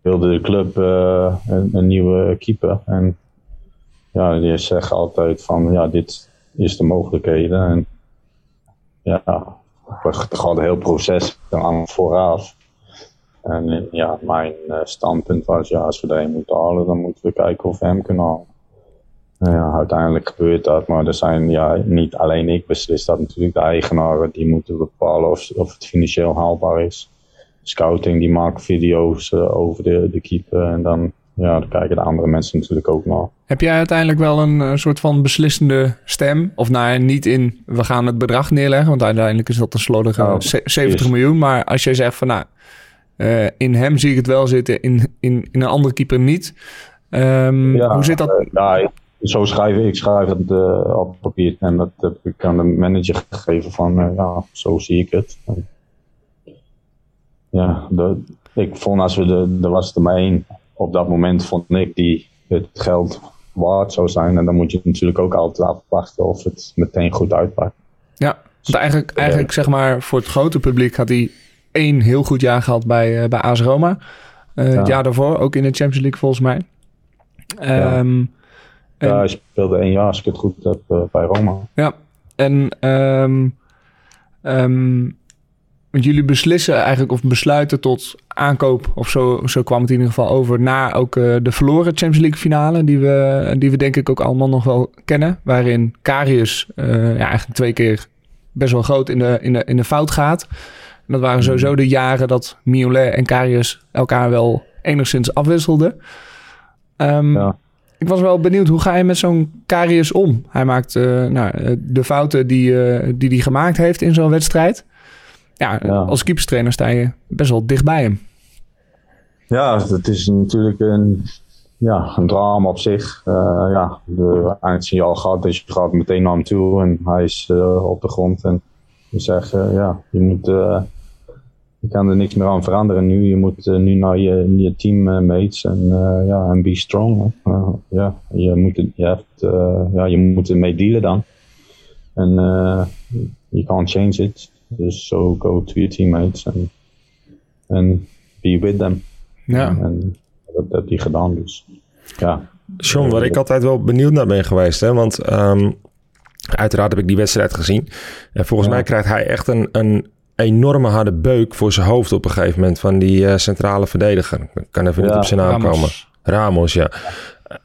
wilde de club eh, een, een nieuwe keeper. En ja, die zegt altijd van ja, dit is de mogelijkheden. En ja, er gaat een heel proces aan vooraf. En ja, mijn eh, standpunt was, ja, als we er een moeten halen, dan moeten we kijken of we hem kunnen halen. Nou ja, uiteindelijk gebeurt dat, maar er zijn, ja, niet alleen ik beslis dat natuurlijk, de eigenaren die moeten bepalen of, of het financieel haalbaar is. Scouting die maakt video's eh, over de, de keeper en dan, ja, dan kijken de andere mensen natuurlijk ook naar. Heb jij uiteindelijk wel een eh, soort van beslissende stem? Of nou, niet in we gaan het bedrag neerleggen, want uiteindelijk is dat een slordige Nou, ze- 70 is- miljoen. Maar als jij zegt van nou, eh, in hem zie ik het wel zitten, in, in, in een andere keeper niet. Ehm, Ja, hoe zit dat? eh, ja, ik- zo schrijf ik, ik schrijf het op papier en dat heb ik aan de manager gegeven van, ja, zo zie ik het. Ja, de, ik vond als we de, er was er maar één op dat moment vond ik die het geld waard zou zijn en dan moet je natuurlijk ook altijd afwachten of het meteen goed uitpakt. Ja, want eigenlijk, eigenlijk zeg maar voor het grote publiek had hij één heel goed jaar gehad bij, eh, bij AS Roma. Eh, Het Ja. jaar daarvoor ook in de Champions League volgens mij. Ehm, En- Ja, hij speelde één jaar als ik het goed heb eh, bij Roma. Ja, en ehm, ehm, want jullie beslissen eigenlijk of besluiten tot aankoop, of zo, zo kwam het in ieder geval over, na ook eh, de verloren Champions League finale, die we, die we denk ik ook allemaal nog wel kennen, waarin Karius eh, ja, eigenlijk twee keer best wel groot in de, in de, in de fout gaat. En dat waren sowieso de jaren dat Miolet en Karius elkaar wel enigszins afwisselden. Ehm, Ja. ik was wel benieuwd, hoe ga je met zo'n Karius om? Hij maakt eh, nou, de fouten die hij die die gemaakt heeft in zo'n wedstrijd. Ja, Ja. als keeperstrainer sta je best wel dicht bij hem. Ja, het is natuurlijk een, ja, een drama op zich. Eh, ja, de eindsignaal gaat, dus je gaat meteen naar hem toe en hij is eh, op de grond. En je zegt, eh, ja, je moet, je kan er niks meer aan veranderen nu. Je moet nu naar je, je teammates en, ja, en be strong. ja, je moet, het- je, hebt, ja, je moet ermee dealen dan. En you can't change it. Dus so go to your teammates. En en be with them. Ja. En dat heb hij gedaan, dus ja. John, waar ik altijd wel benieuwd naar ben geweest, hè, want ehm, uiteraard heb ik die wedstrijd gezien. En volgens Ja. mij krijgt hij echt een, een enorme harde beuk voor zijn hoofd op een gegeven moment van die eh, centrale verdediger. Ik kan even niet op zijn naam Ramos. komen. Ramos, ja.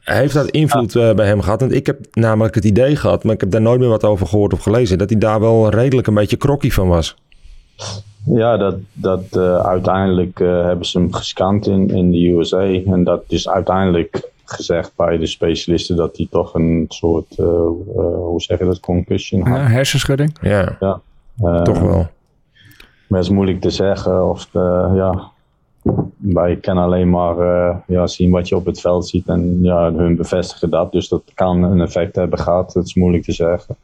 Heeft dat invloed eh, bij hem gehad? Want ik heb namelijk het idee gehad, maar ik heb daar nooit meer wat over gehoord of gelezen, dat hij daar wel redelijk een beetje krokkie van was. Ja, dat, dat eh, uiteindelijk eh, hebben ze hem gescand in, in de USA. En dat is uiteindelijk gezegd bij de specialisten dat hij toch een soort, eh, eh, hoe zeg je dat, concussion had. Ja, hersenschudding. Ja, Eh, toch wel. Maar het is moeilijk te zeggen. Of de, ja, wij kunnen alleen maar eh, ja, zien wat je op het veld ziet. En ja, hun bevestigen dat. Dus dat kan een effect hebben gehad. Het is moeilijk te zeggen.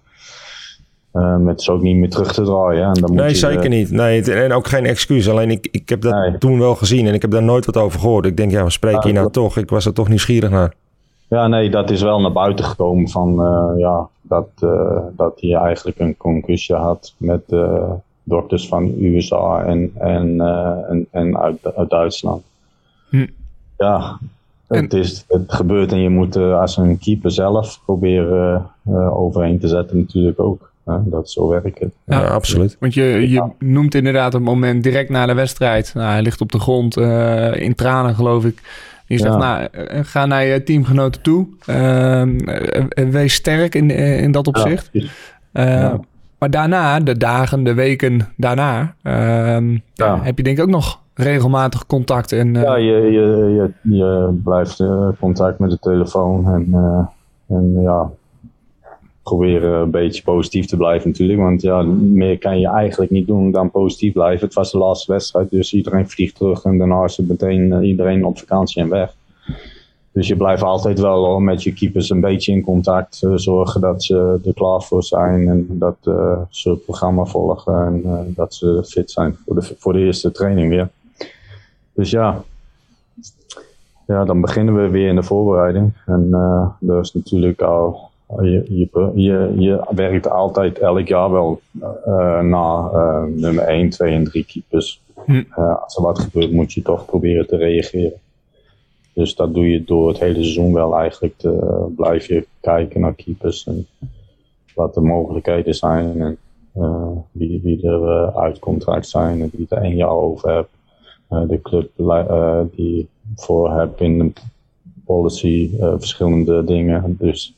Eh, maar het is ook niet meer terug te draaien. En dan moet Nee, je, zeker eh, niet. Nee, het- en ook geen excuus. Alleen ik, ik heb dat Nee. toen wel gezien en ik heb daar nooit wat over gehoord. Ik denk, ja, we spreken hier nou toch. Ik was er toch nieuwsgierig naar. Ja, nee, dat is wel naar buiten gekomen van eh, ja, dat, eh, dat hij eigenlijk een concussie had met eh, dokters van USA en, en, eh, en, en uit, uit Duitsland. Hm. Ja, En- het, is, het gebeurt en je moet eh, als een keeper zelf proberen eh, overheen te zetten natuurlijk ook. Hè? Dat zo werkt het. Ja, Ja. absoluut. Want je, je noemt inderdaad het moment direct na de wedstrijd. Nou, hij ligt op de grond eh, in tranen, geloof ik. Je zegt, Ja. nou, ga naar je teamgenoten toe. Ehm, eh, eh, wees sterk in, in dat opzicht. Maar daarna, de dagen, de weken daarna, ehm, Ja. heb je denk ik ook nog regelmatig contact. En, eh, Ja, je, je, je, je blijft eh, contact met de telefoon en, eh, en ja, proberen een beetje positief te blijven natuurlijk. Want ja, meer kan je eigenlijk niet doen dan positief blijven. Het was de laatste wedstrijd, dus iedereen vliegt terug en daarna is het meteen iedereen op vakantie en weg. Dus je blijft altijd wel hoor, met je keepers een beetje in contact. eh, zorgen dat ze er klaar voor zijn en dat eh, ze het programma volgen en eh, dat ze fit zijn voor de, voor de eerste training weer. Dus ja, ja, dan beginnen we weer in de voorbereiding. En eh dat is natuurlijk al. Je, je, je, je werkt altijd elk jaar wel eh, nummer 1, 2 en 3 keepers. Hm. Als er wat gebeurt, moet je toch proberen te reageren. Dus dat doe je door het hele seizoen wel eigenlijk. Te, blijf je kijken naar keepers en wat de mogelijkheden zijn. En eh, wie, wie er eh, uit contract zijn en wie er één jaar over hebt. Eh, de club eh, die voor heb in de policy eh, verschillende dingen. Dus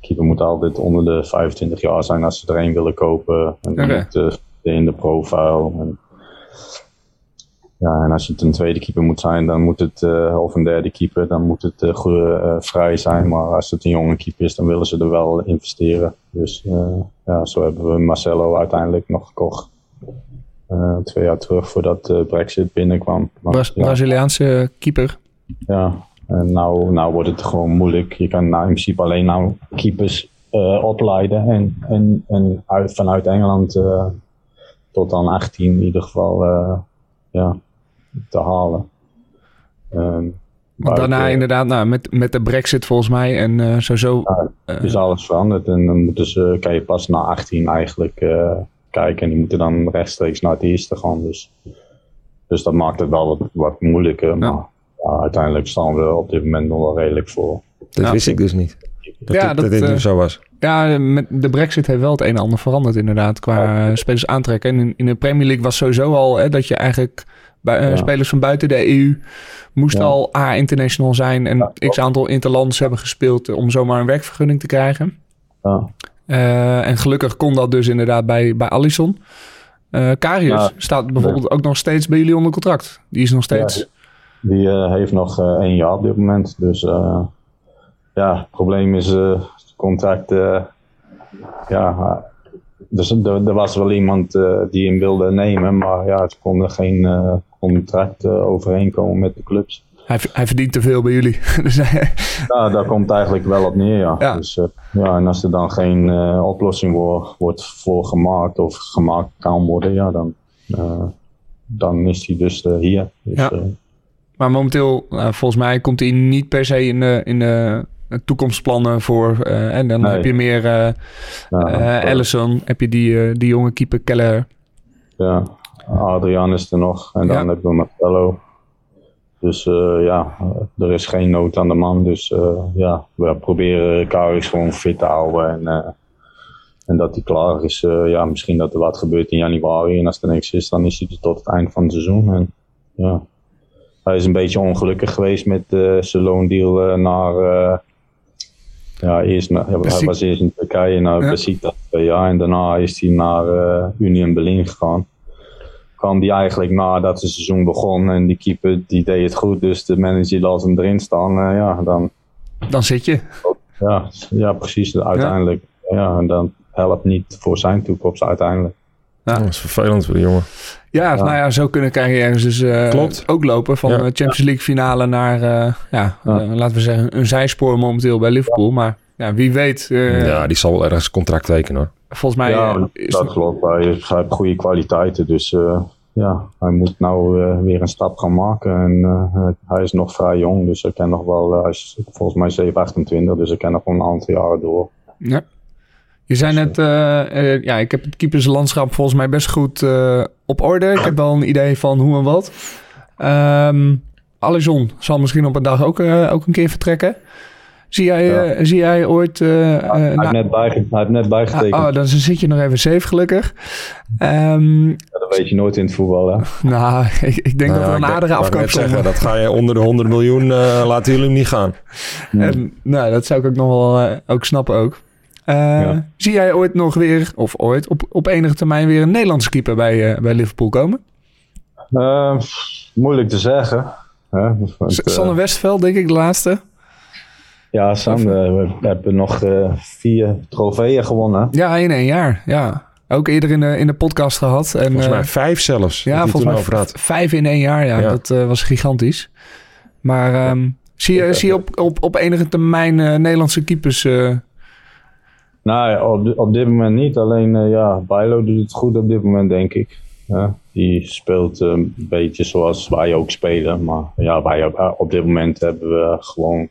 keeper moet altijd onder de 25 jaar zijn als ze er één willen kopen. En moet, eh, in de profile. En, ja, en als het een tweede keeper moet zijn, dan moet het, eh, of een derde keeper, dan moet het eh, vrij zijn. Maar als het een jonge keeper is, dan willen ze er wel investeren. Dus ja, zo hebben we Marcelo uiteindelijk nog gekocht. Twee jaar terug voordat de Brexit binnenkwam. Maar, Bra- ja, Braziliaanse keeper. ja, en nou, nou wordt het gewoon moeilijk. Je kan nou in principe alleen nou keepers opleiden. En, en, en uit, vanuit Engeland tot dan 18 in ieder geval ja, te halen. Ehm, Want buiten- daarna inderdaad, nou, met, met de brexit volgens mij en eh sowieso... Ja, is alles veranderd. En dan moeten ze, kan je pas na 18 eigenlijk eh, kijken. En die moeten dan rechtstreeks naar het eerste gaan. Dus, dus dat maakt het wel wat, wat moeilijker. Maar ja, uiteindelijk staan we op dit moment nog wel redelijk voor. Dat Ja. wist ik dus niet. Dat, Ja, dit- dat, dat dit eh, nu zo was. Ja, met de brexit heeft wel het een en ander veranderd inderdaad qua eh, spelers aantrekken. En in, in de Premier League was sowieso al hè, dat je eigenlijk eh, Ja. spelers van buiten de EU moest Ja. al A-international zijn en Ja, x aantal interlands hebben gespeeld om zomaar een werkvergunning te krijgen. Eh, en gelukkig kon dat dus inderdaad bij, bij Allison. Eh Karius staat bijvoorbeeld ook nog steeds bij jullie onder contract. Die is nog steeds... Die eh, heeft nog eh, één jaar op dit moment. Dus eh, ja, het probleem is eh, het contract. eh, ja, eh, dus er, er was wel iemand eh, die hem wilde nemen, maar ja, het kon er geen eh, contract eh, overeenkomen met de clubs. Hij, hij verdient te veel bij jullie. dus hij- Ja, daar komt eigenlijk wel op neer, ja. Ja. Dus, ja en als er dan geen oplossing wordt voor gemaakt of gemaakt kan worden, ja, dan, dan is hij dus hier. Dus, Ja. Maar momenteel, volgens mij, komt hij niet per se in de, in de toekomstplannen voor. eh, en dan Nee. heb je meer eh ja, eh, dat- Allison, heb je die, eh, die jonge keeper Keller. Ja, Adrian is er nog. En dan Ja. hebben we Marcelo. Dus eh, ja, er is geen nood aan de man. Dus eh, ja, we proberen Karis gewoon fit te houden. En, eh, en dat hij klaar is. eh, ja, misschien dat er wat gebeurt in januari. En als er niks is, dan is hij er tot het eind van het seizoen. En, ja. Hij is een beetje ongelukkig geweest met eh, zijn loondeal eh, naar... eh, ja, eerst naar, hij Beşik- was eerst in Turkije naar Ja. Besiktas twee jaar. En daarna is hij naar eh, Union Berlin gegaan kwam die eigenlijk nadat het seizoen begon. En die keeper die deed het goed, dus de manager laat hem erin staan. eh, ja, dan, Dan zit je. ja, ja, precies. Uiteindelijk. Ja. en dan helpt niet voor zijn toekomst uiteindelijk. Dat is vervelend voor die jongen. Ja, nou ja, zo kunnen carrières dus eh, Klopt. ook lopen. Van Ja. de Champions League finale naar, eh, ja, Ja. eh, laten we zeggen, een zijspoor momenteel bij Liverpool. Maar ja, wie weet. eh, ja, die zal wel ergens contract tekenen hoor. Volgens mij ja, is dat klopt. Hij, heeft- goede kwaliteiten. Dus eh, ja, hij moet nou weer een stap gaan maken. En eh, hij is nog vrij jong, dus hij kan nog wel. hij is volgens mij 7, 28, dus hij kan nog wel een aantal jaren door. Ja. Je zei net, eh, eh, ja, ik heb het keeperslandschap volgens mij best goed eh, op orde. Ik heb wel een idee van hoe en wat. Ehm Alisson zal misschien op een dag ook, eh, ook een keer vertrekken. Zie jij, eh, zie jij ooit... eh, eh, hij, heeft net bijge- hij heeft net bijgetekend. Ah, oh, dan zit je nog even safe gelukkig. Ehm, Ja, dat weet je nooit in het voetbal. Hè? nou, ik, ik denk dat Nou er ja, een aardige afkoop zeggen, Dat ga je onder de 100 miljoen, eh, laten jullie hem niet gaan. En, nou, dat zou ik ook nog wel ook snappen ook. Eh, Ja. Zie jij ooit nog weer, of ooit, op, op enige termijn weer een Nederlandse keeper bij, eh, bij Liverpool komen? Eh, moeilijk te zeggen. Hè? Want, Sanne Westveld, denk ik, de laatste. ja, Sam, we hebben nog eh, vier trofeeën gewonnen. Ja, in één jaar. Ja. Ook eerder in de, in de podcast gehad. En, Volgens mij vijf zelfs. ja, volgens mij over had. v- vijf in één jaar. Ja, Ja. dat eh, was gigantisch. Maar ehm, zie je, zie je op, op, op enige termijn eh, Nederlandse keepers... eh, Nou op, op dit moment niet. Alleen, eh, ja, Bijlo doet het goed op dit moment, denk ik. Ja, die speelt eh, een beetje zoals wij ook spelen. Maar ja, wij op, eh, op dit moment hebben we gewoon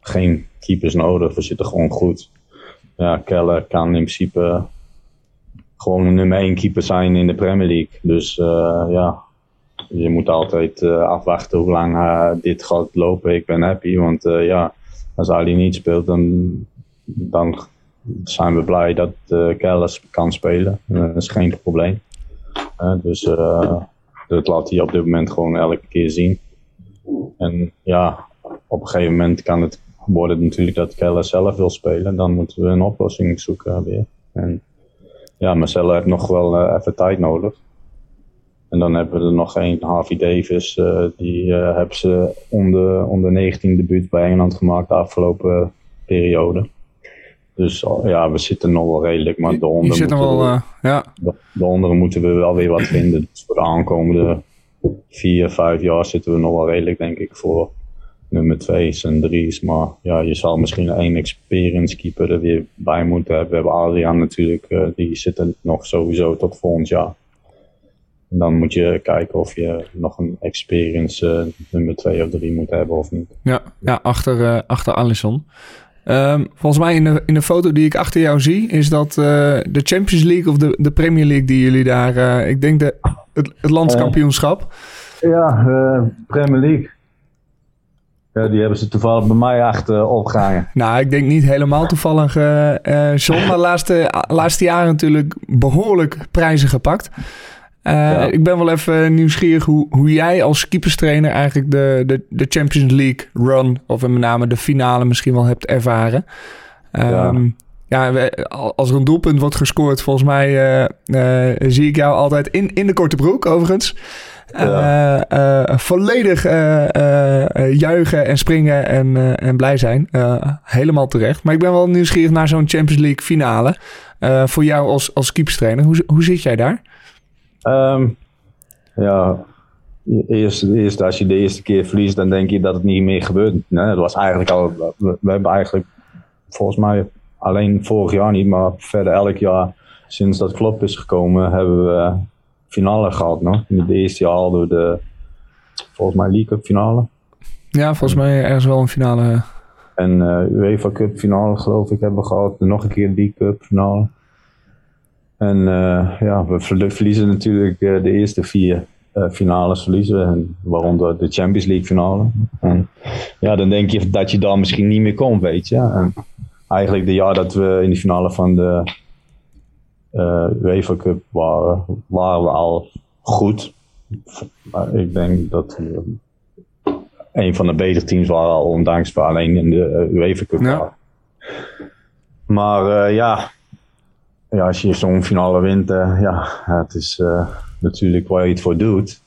geen keepers nodig. We zitten gewoon goed. Ja, Keller kan in principe gewoon een nummer 1 keeper zijn in de Premier League. Dus ja, je moet altijd afwachten hoe lang dit gaat lopen. Ik ben happy, want ja, als Ali niet speelt, dan zijn we blij dat uh, Keller kan spelen. Eh, dat is geen probleem. Eh, dus eh, dat laat hij op dit moment gewoon elke keer zien. En ja, op een gegeven moment kan het worden natuurlijk dat Keller zelf wil spelen. Dan moeten we een oplossing zoeken weer. En ja, Marcelo heeft nog wel eh, even tijd nodig. En dan hebben we er nog één, Harvey Davis. eh, die eh, hebben ze onder, onder 19 debuut bij Engeland gemaakt de afgelopen periode. Dus oh, ja, we zitten nog wel redelijk, maar de er moeten wel... eh, ja, de, moeten we wel weer wat vinden. Dus voor de aankomende vier, vijf jaar zitten we nog wel redelijk, denk ik, voor nummer twee's en drie's. Maar ja, je zal misschien één experience keeper er weer bij moeten hebben. We hebben Adriaan natuurlijk, eh, die zit er nog sowieso tot volgend jaar. En dan moet je kijken of je nog een experience eh, nummer twee of drie moet hebben of niet. ja, ja achter, eh achter Alisson. Ehm, volgens mij in de, in de foto die ik achter jou zie... is dat eh, de Champions League of de, de Premier League die jullie daar... eh, ik denk de, het, het landskampioenschap... Ja, eh, Premier League. Ja, die hebben ze toevallig bij mij achter opgehangen. Nou, ik denk niet helemaal toevallig, John. Maar de laatste, laatste jaren natuurlijk behoorlijk prijzen gepakt. Eh, Ja. Ik ben wel even nieuwsgierig hoe, hoe jij als keeperstrainer eigenlijk de, de, de Champions League run, of met name de finale misschien wel hebt ervaren. Ehm, ja, we- als er een doelpunt wordt gescoord, volgens mij eh, eh, zie ik jou altijd in, in de korte broek, overigens. Ja. Volledig juichen en springen en, en blij zijn. Helemaal terecht. Maar ik ben wel nieuwsgierig naar zo'n Champions League finale. Voor jou als, als keeperstrainer. Hoe, hoe zit jij daar? Ehm, ja, eerst, eerst als je de eerste keer verliest, dan denk je dat het niet meer gebeurt. Nee, dat was eigenlijk al. We, we hebben eigenlijk volgens mij alleen vorig jaar niet, maar verder elk jaar sinds dat Klopp is gekomen, hebben we finale gehad. No? In het eerste jaar hadden we de volgens mij League Cup finale. Ja, volgens mij ergens wel een finale. En eh UEFA Cup finale geloof ik hebben we gehad. En nog een keer die Cup finale. En eh, ja, we verlie- verliezen natuurlijk eh, de eerste vier eh, finales verliezen. En waaronder de Champions League finale. En ja, dan denk je dat je daar misschien niet meer komt, weet je. En eigenlijk de jaar dat we in de finale van de UEFA Cup waren, waren we al goed. Maar ik denk dat we een van de betere teams waren al, ondanks we alleen in de UEFA Cup Ja. Maar ja, ja, als je zo'n finale wint, eh, ja, het is eh, natuurlijk waar je het voor doet.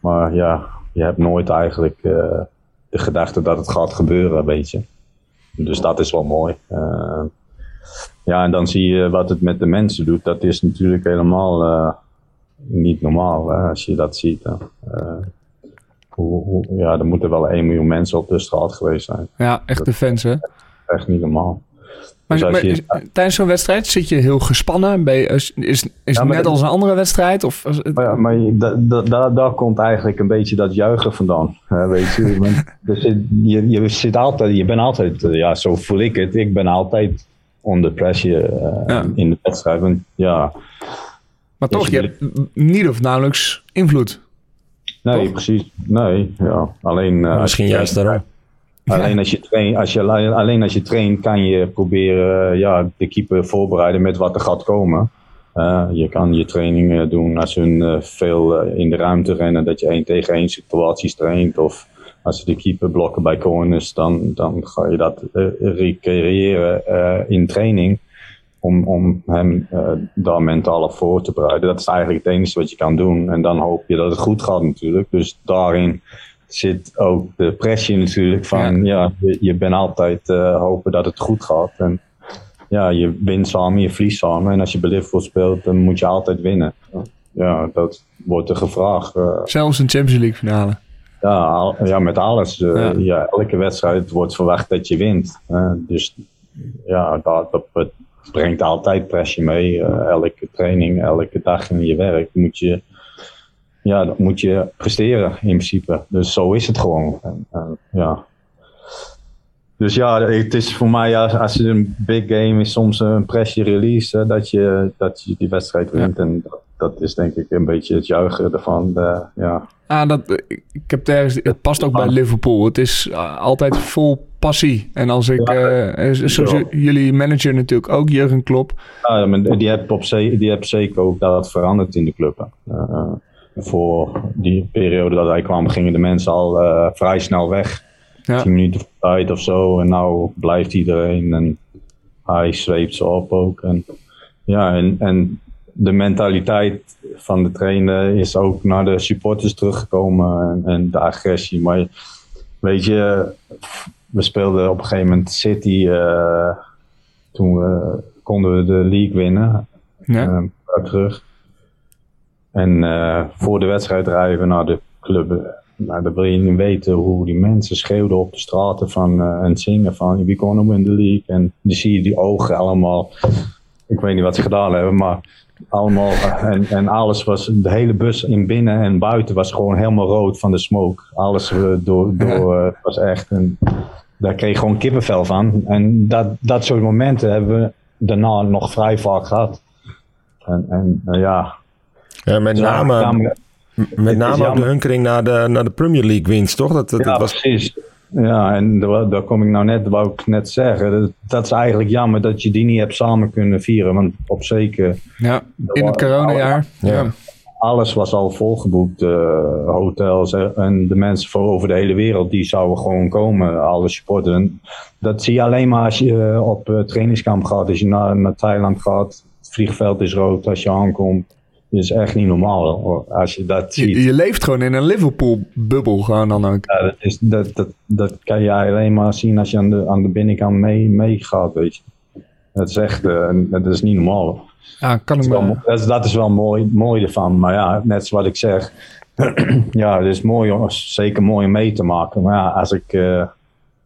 Maar ja, je hebt nooit eigenlijk eh, de gedachte dat het gaat gebeuren, weet je. Dus dat is wel mooi. Ja, en dan zie je wat het met de mensen doet. Dat is natuurlijk helemaal niet normaal hè, als je dat ziet. hoe, hoe, ja, er moeten wel 1 miljoen mensen op de straat geweest zijn. Ja, echt de fans, hè? Echt niet normaal. Maar, Dus maar je- tijdens zo'n wedstrijd zit je heel gespannen? Ben je, is is, Ja, het maar net als een andere wedstrijd? Of, het- Maar ja, maar je- da, da, da- daar komt eigenlijk een beetje dat juichen vandaan. hè, weet je, er je, je, zit altijd, je bent altijd, eh, ja, zo voel ik het. Ik ben altijd onder pressure eh, Ja. in de wedstrijd. Want ja, maar dus toch, je je hebt niet of nauwelijks invloed. nee, Toch? precies. Nee, ja. Alleen, eh, Misschien juist traint- Alleen als je traint, als je, alleen als je traint kan je proberen eh, ja, de keeper voorbereiden met wat er gaat komen. Eh, je kan je trainingen doen als hun eh, veel in de ruimte rennen, dat je één tegen één situaties traint. Of als ze de keeper blokken bij corners, dan, dan ga je dat recreëren in training. Om, om hem daar mentaal op voor te bereiden. Dat is eigenlijk het enige wat je kan doen. En dan hoop je dat het goed gaat natuurlijk. Dus daarin zit ook de pressie natuurlijk van ja, je, je bent altijd eh, hopen dat het goed gaat. En ja, je wint samen, je verliest samen. En als je bij Liverpool speelt, dan moet je altijd winnen. Ja, dat wordt er gevraagd. eh, Zelfs een Champions League finale. ja, al- ja, met alles. eh, Ja. ja. elke wedstrijd wordt verwacht dat je wint. dus ja, dat, dat, dat brengt altijd pressie mee. elke training, elke dag in je werk moet je, ja, dat moet je presteren in principe. Dus zo is het gewoon. En, en, ja. Dus ja, het is voor mij, als, als het een big game is, soms een pressure release, hè, dat, je, dat je die wedstrijd wint. En dat, dat is denk ik een beetje het juichen ervan. eh, ja. Ah, dat, ik heb het ergens, het past ook bij Liverpool. Het is uh, altijd vol passie. En als ik, uh, zoals Ja. jullie manager natuurlijk ook, Jurgen Klopp. Ja, maar die heb, op die heb zeker ook dat veranderd in de club. hè. Eh, voor die periode dat hij kwam, gingen de mensen al eh, vrij snel weg. Ja. 10 minuten voor tijd of zo. En nou blijft iedereen en hij zweept ze op ook. En, ja, en, en de mentaliteit van de trainer is ook naar de supporters teruggekomen. En, en de agressie. Maar weet je, we speelden op een gegeven moment City. eh, toen we, konden we de league winnen. Ja. Eh, terug. En eh, voor de wedstrijd rijden we naar de club. Nou, dan wil je niet weten hoe die mensen schreeuwden op de straten van, eh, en zingen van we gonna win the league. En dan zie je die ogen allemaal. Ik weet niet wat ze gedaan hebben, maar allemaal. eh, en, en alles was, de hele bus in binnen en buiten was gewoon helemaal rood van de smoke. Alles door, door was echt een, daar kreeg je gewoon kippenvel van. En dat, dat soort momenten hebben we daarna nog vrij vaak gehad. En, en ja. Ja. Met name, met name ook de hunkering naar de, naar de Premier League winst, toch? Dat, dat, Ja, dat was, precies. Ja, en daar, daar kom ik nou net, wou ik net zeggen. Dat, dat is eigenlijk jammer dat je die niet hebt samen kunnen vieren. Want op zeker, Ja, in het coronajaar. Ja. Ja. alles was al volgeboekt. eh, hotels en de mensen van over de hele wereld, die zouden gewoon komen. Alle supporters. En dat zie je alleen maar als je eh, op eh, trainingskamp gaat. Als je naar, naar Thailand gaat. Het vliegveld is rood als je aankomt. Dat is echt niet normaal hoor, als je dat ziet. Je, je leeft gewoon in een Liverpool-bubbel gewoon dan ook. Ja, dat, is, dat, dat, dat kan je alleen maar zien als je aan de, aan de binnenkant mee, meegaat, weet je. Dat is echt, eh, dat is niet normaal. Ja, kan Dat ik is, wel, mo- dat is, dat is wel mooi, mooi ervan. Maar ja, net zoals ik zeg. ja, het is mooi, zeker mooi om mee te maken. Maar ja, als ik eh,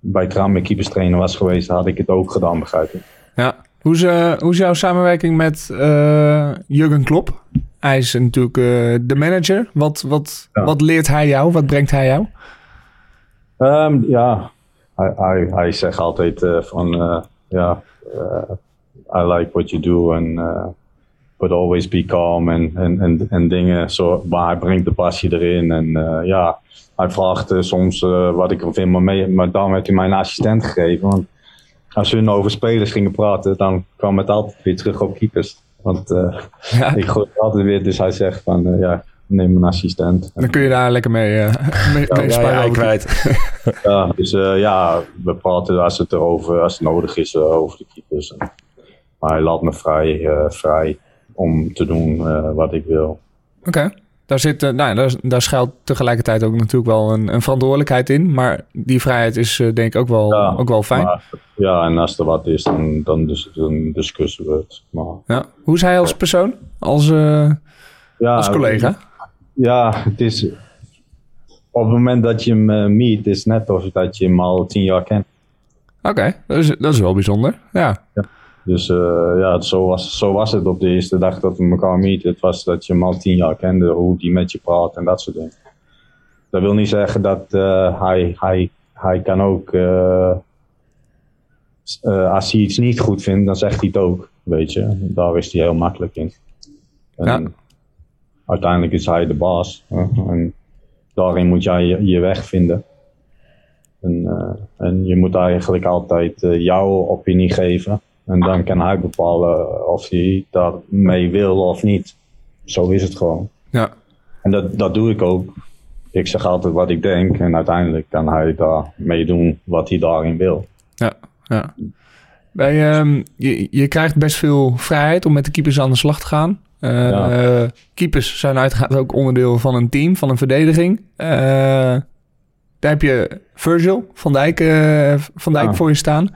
bij Tram keepers trainer was geweest, had ik het ook gedaan, begrijp je. Ja. Hoe is, eh, hoe is jouw samenwerking met eh Jurgen Klopp? Hij is natuurlijk eh, de manager. Wat, wat, Ja. wat leert hij jou? Wat brengt hij jou? Ehm, ja, hij, hij, hij zegt altijd eh, van, eh, ja, I like what you do. Eh, but always be calm en, en, en, en dingen. Zo, maar hij brengt de passie erin. En ja, hij vraagt soms wat ik vind, maar, mee, maar dan werd hij mijn assistent gegeven. Want als we over spelers gingen praten, dan kwam het altijd weer terug op keepers. Want eh, Ja. ik gooi het altijd weer, dus hij zegt van eh, ja, neem een assistent. Dan kun je daar lekker mee, eh mee, mee Ja, ja, kwijt. Ja, dus eh, ja, we praten als het erover, als het nodig is, over de keepers. Maar hij laat me vrij, eh, vrij om te doen eh, wat ik wil. Oké. Daar, zit, eh, nou, daar, daar schuilt tegelijkertijd ook natuurlijk wel een, een verantwoordelijkheid in. Maar die vrijheid is eh, denk ik ook wel, Ja, ook wel fijn. Maar, ja, en als er wat is, dan, dan, dus, dan discussen we het. Maar, Ja. Hoe is hij als persoon? Als, eh, ja, als collega? Ja, het is. Op het moment dat je hem meet, is het net of dat je hem al tien jaar kent. Oké, dat, is, dat is wel bijzonder. Ja. Dus eh, ja, zo was, zo was het op de eerste dag dat we elkaar meeten. Het was dat je hem al tien jaar kende, hoe die met je praat en dat soort dingen. Dat wil niet zeggen dat eh, hij, hij, hij kan ook, eh, als hij iets niet goed vindt, dan zegt hij het ook, weet je. Daar is hij heel makkelijk in. En Ja. Uiteindelijk is hij de baas. hè. En daarin moet jij je, je weg vinden. En, en je moet eigenlijk altijd jouw opinie geven. En dan kan hij bepalen of hij daarmee wil of niet. Zo is het gewoon. ja. En dat, dat doe ik ook. Ik zeg altijd wat ik denk. En uiteindelijk kan hij daarmee doen wat hij daarin wil. Ja, ja. Bij, ehm, je, je krijgt best veel vrijheid om met de keepers aan de slag te gaan. Eh, Ja. keepers zijn uiteraard ook onderdeel van een team, van een verdediging. Eh, daar heb je Virgil van Dijk, eh, van Dijk Ja. voor je staan.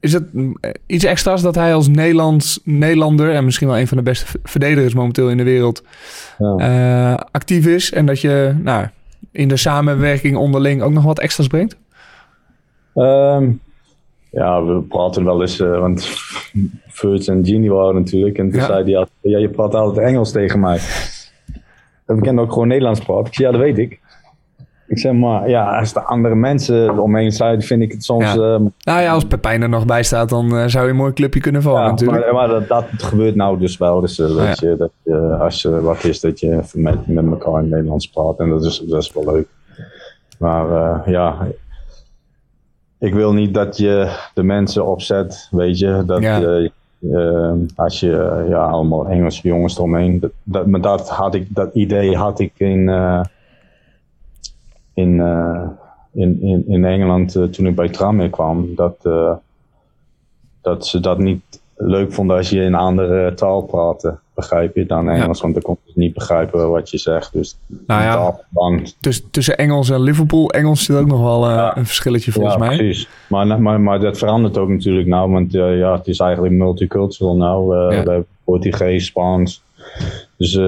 Is het mm, eh, iets extra's dat hij als Nederlands, Nederlander... en misschien wel een van de beste verdedigers momenteel in de wereld... Ja. eh, actief is en dat je nou, in de samenwerking onderling ook nog wat extra's brengt? Ehm, ja, we praten wel eens, eh, want Furts en Genie waren natuurlijk. En toen Ja. zei hij ja, je praat altijd Engels tegen mij. En we kennen ook gewoon Nederlands praten. Ja, dat weet ik. Ik zeg maar, ja, als de andere mensen omheen zijn, vind ik het soms... Ja. ehm, Nou ja, als Pepijn er nog bij staat, dan eh, zou je een mooi clubje kunnen vallen ja, natuurlijk. maar, maar dat, dat gebeurt nou dus wel. Dus, eh, dat je, dat je, als je wat is, dat je met, met elkaar in het Nederlands praat. En dat is, dat is wel leuk. Maar eh, ja, ik wil niet dat je de mensen opzet, weet je. Dat, eh, eh, als je eh, ja, allemaal Engelse jongens eromheen. Dat, dat, maar dat, had ik, dat idee had ik in, eh, in, eh, in, in, in Engeland eh, toen ik bij Tranmere kwam. Dat, eh, dat ze dat niet leuk vonden als je in een andere taal praatte. Begrijp je dan Engels? Want dan kon ze niet begrijpen wat je zegt. Dus Nou ja. Dus tussen Engels en Liverpool, Engels zit ook nog wel Ja. een verschilletje volgens ja, mij. precies. Maar, maar, maar dat verandert ook natuurlijk nou, want ja, het is eigenlijk multicultural nou. We hebben Portugees, Spaans, dus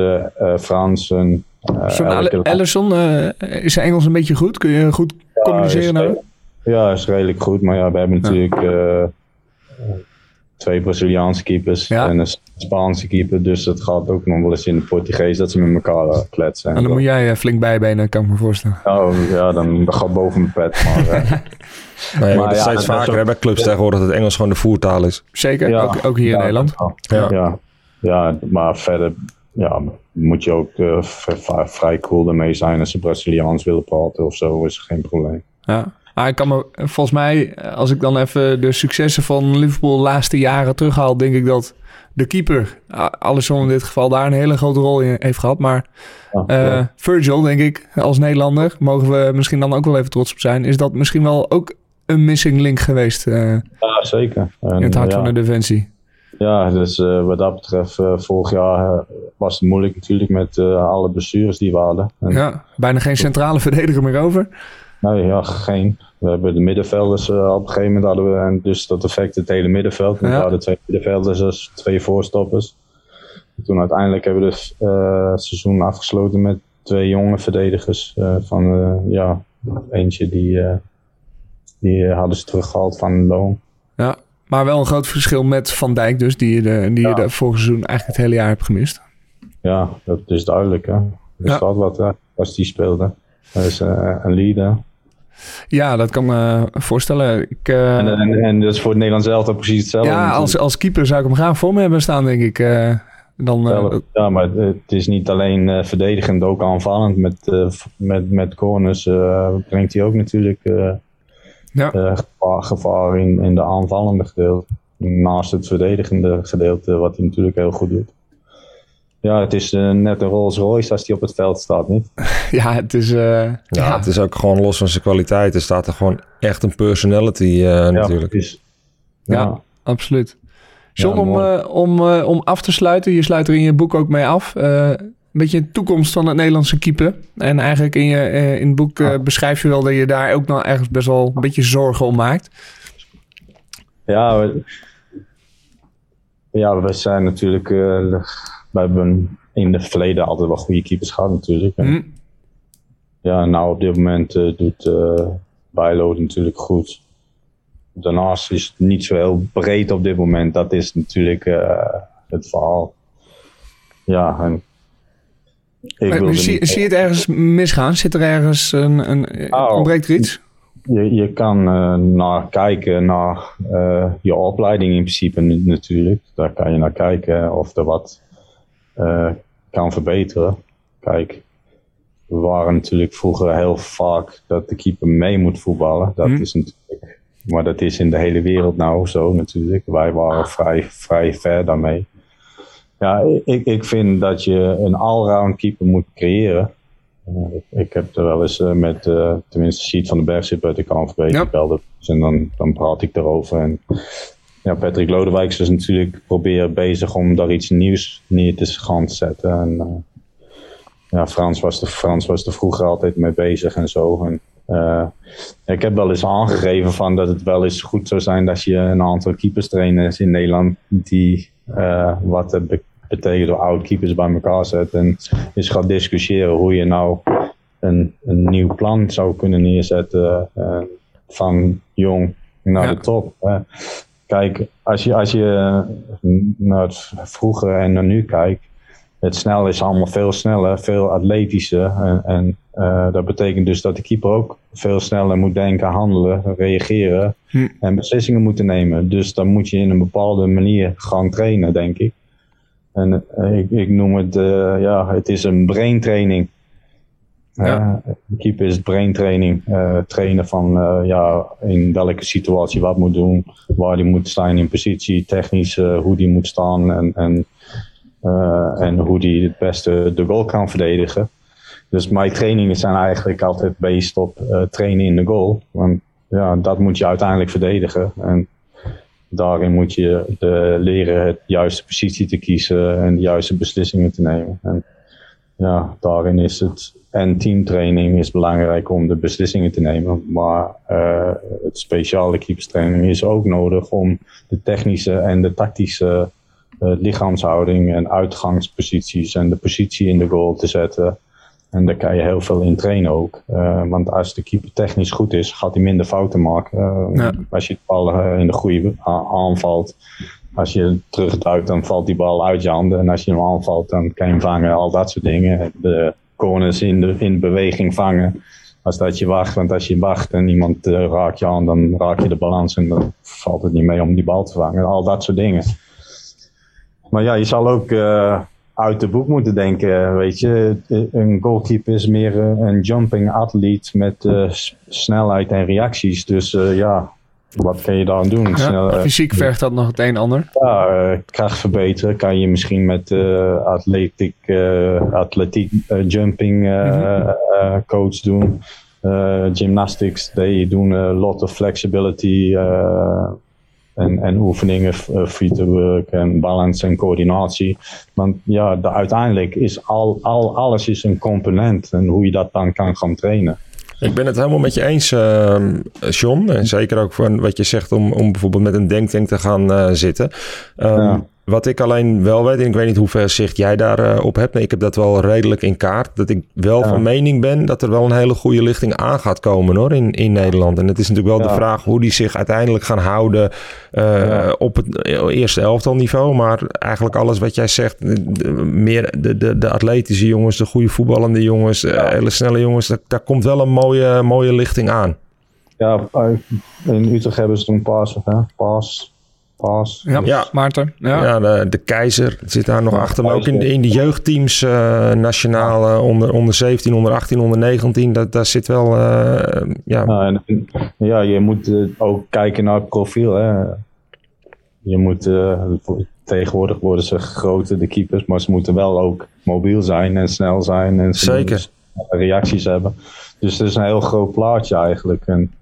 Frans en... eh, land- Allison, eh, is zijn Engels een beetje goed? Kun je goed communiceren? is nou? Ja, is redelijk goed. Maar ja, we hebben natuurlijk eh, twee Braziliaanse keepers Ja. en een Spaanse keeper. Dus het gaat ook nog wel eens in het Portugees dat ze met elkaar kletsen. En dan moet jij flink bijbenen, kan ik me voorstellen. Oh, ja, dan dat gaat boven mijn pet. Maar, Nee, Maar ja, steeds dat is vaker bij clubs tegenwoordig dat het Engels gewoon de voertaal is. Zeker, ja, ook, ook hier ja, in Nederland. Ja. Ja. Ja. Ja. maar verder ja, moet je ook eh, vrij cool ermee zijn als ze Braziliaans willen praten of zo, is geen probleem. Ja. Maar ik kan me, volgens mij, als ik dan even de successen van Liverpool de laatste jaren terughaal, denk ik dat de keeper, Alisson in dit geval, daar een hele grote rol in heeft gehad. Maar Ja, eh. Virgil, denk ik, als Nederlander, mogen we misschien dan ook wel even trots op zijn. Is dat misschien wel ook een missing link geweest eh, ja, zeker. En, in het hart ja, van de defensie? Ja, dus eh, wat dat betreft, eh, vorig jaar eh, was het moeilijk natuurlijk met alle blessures die we hadden. En, Ja, bijna geen centrale verdediger meer over. Nee, ja, geen. We hebben de middenvelders eh, op een gegeven moment hadden we en dus dat affect het hele middenveld. We hadden twee middenvelders als twee voorstoppers. En toen uiteindelijk hebben we het seizoen afgesloten met twee jonge verdedigers. van ja, eentje die, die hadden ze teruggehaald van loon. Ja, maar wel een groot verschil met Van Dijk dus, die je, de, die je de vorig seizoen eigenlijk het hele jaar hebt gemist. Ja, dat is duidelijk. Hè? Er Ja. staat wat hè, als die speelde. Hij is eh, een leader. Ja, dat kan me voorstellen. Ik, eh, En, en, en dat is voor het Nederlands elftal precies hetzelfde. ja, natuurlijk. als, als keeper zou ik hem graag voor me hebben staan, denk ik. Eh, Dan, ja, maar het, is niet alleen verdedigend, ook aanvallend. Met, met, met corners brengt hij ook natuurlijk ja. gevaar, gevaar in, in de aanvallende gedeelte. Naast het verdedigende gedeelte, wat hij natuurlijk heel goed doet. Ja, het is net een Rolls Royce als hij op het veld staat, niet? Ja, het is... ja, ja, het is ook gewoon los van zijn kwaliteit. Er staat er gewoon echt een personality natuurlijk. Is, ja. ja, absoluut. John, om, uh, om, uh, om af te sluiten, je sluit er in je boek ook mee af. Uh, een beetje de toekomst van het Nederlandse keeper. En eigenlijk in, je, in het boek Ah. beschrijf je wel dat je daar ook nog ergens best wel een beetje zorgen om maakt. Ja, we, ja, we zijn natuurlijk. we hebben in het verleden altijd wel goede keepers gehad, natuurlijk. En, Mm. Ja, nou op dit moment doet Bijlo natuurlijk goed daarnaast is het niet zo heel breed op dit moment. Dat is natuurlijk uh, het verhaal. Ja, en ik maar, zie, niet... zie je het ergens misgaan? Zit er ergens een, een oh, ontbreekt er iets? Je, je kan uh, naar kijken naar uh, je opleiding in principe natuurlijk. Daar kan je naar kijken of er wat uh, kan verbeteren. Kijk, we waren natuurlijk vroeger heel vaak dat de keeper mee moet voetballen. Dat Hm. is natuurlijk maar dat is in de hele wereld nou zo natuurlijk. Wij waren vrij, vrij ver daarmee. Ja, ik, ik vind dat je een allround keeper moet creëren. Uh, ik, ik, heb er wel eens uh, met, uh, tenminste, Siet van den Berg zit uit de KNVB Ja. gebeld. En dan, dan praat ik erover. En ja, Patrick Lodewijk is natuurlijk proberen bezig om daar iets nieuws neer te gaan zetten. En, eh, ja, Frans was, er, Frans was er vroeger altijd mee bezig en zo. En, uh, ik heb wel eens aangegeven van dat het wel eens goed zou zijn dat je een aantal keeperstrainers in Nederland die uh, wat betekent door oud-keepers bij elkaar zet en eens gaat discussiëren hoe je nou een, een nieuw plan zou kunnen neerzetten uh, van jong naar Ja. de top. Hè. Kijk, als je, als je naar het vroeger en naar nu kijkt, het snel is allemaal veel sneller, veel atletischer. En, en uh, dat betekent dus dat de keeper ook veel sneller moet denken, handelen, reageren Hm. en beslissingen moeten nemen. Dus dan moet je in een bepaalde manier gaan trainen, denk ik. En uh, ik, ik, noem het, uh, ja, het is een braintraining. Ja. de keeper is braintraining, trainen van ja, in welke situatie wat moet doen, waar die moet staan in positie, technisch hoe die moet staan en, en en hoe die het beste de goal kan verdedigen. Dus mijn trainingen zijn eigenlijk altijd based op uh, trainen in de goal. Want ja, dat moet je uiteindelijk verdedigen. En daarin moet je leren het juiste positie te kiezen en de juiste beslissingen te nemen. En ja, daarin is het en teamtraining is belangrijk om de beslissingen te nemen. Maar uh, het speciale keeperstraining is ook nodig om de technische en de tactische uh, lichaamshouding en uitgangsposities en de positie in de goal te zetten. En daar kan je heel veel in trainen ook. Uh, want als de keeper technisch goed is, gaat hij minder fouten maken. Uh, Ja. Als je de bal uh, in de goede aanvalt, als je terugduikt, dan valt die bal uit je handen. En als je hem aanvalt, dan kan je hem vangen, al dat soort dingen. De corners in, de, in beweging vangen. Als dat je wacht, want als je wacht en iemand raakt je aan, dan raak je de balans en dan valt het niet mee om die bal te vangen. Al dat soort dingen. Maar ja, je zal ook uit de boek moeten denken, weet je. Een goalkeeper is meer een jumping atleet met uh, snelheid en reacties. Dus ja, wat kan je dan doen? Ja, Snel, fysiek vergt dat nog het een en ander. ja, eh, kracht verbeteren kan je misschien met atletiek, atletiek jumping uh, coach doen. gymnastics, they doen a lot of flexibility en, en oefeningen, work en balance en coördinatie. Want ja, de, uiteindelijk is al, al, alles is een component en hoe je dat dan kan gaan trainen. Ik ben het helemaal met je eens, uh, John. En zeker ook van wat je zegt om, om bijvoorbeeld met een denktank te gaan uh, zitten. Um, ja. Wat ik alleen wel weet, en ik weet niet hoeveel zicht jij daarop uh, op hebt. Nee, ik heb dat wel redelijk in kaart. Dat ik wel ja. van mening ben dat er wel een hele goede lichting aan gaat komen hoor, in, in Nederland. En het is natuurlijk wel ja. de vraag hoe die zich uiteindelijk gaan houden uh, op het eerste elftal niveau. Maar eigenlijk alles wat jij zegt, de, meer de, de, de atletische jongens, de goede voetballende jongens, uh, hele snelle jongens. Daar, daar komt wel een mooie, mooie lichting aan. Ja, in Utrecht hebben ze toen hè? Pas. Ja, Ja. Maarten. Ja. Ja, de, de keizer zit daar nog achter. Maar ook in de, in de jeugdteams, eh nationaal, eh, onder, onder 17, onder 18, onder 19, dat, daar zit wel, eh, ja, Ja, en, en- ja, je moet eh, ook kijken naar het profiel. Hè. Je moet, eh, tegenwoordig worden ze groter, de keepers, maar ze moeten wel ook mobiel zijn en snel zijn. En ze Zeker. reacties hebben. Dus het is een heel groot plaatje eigenlijk. En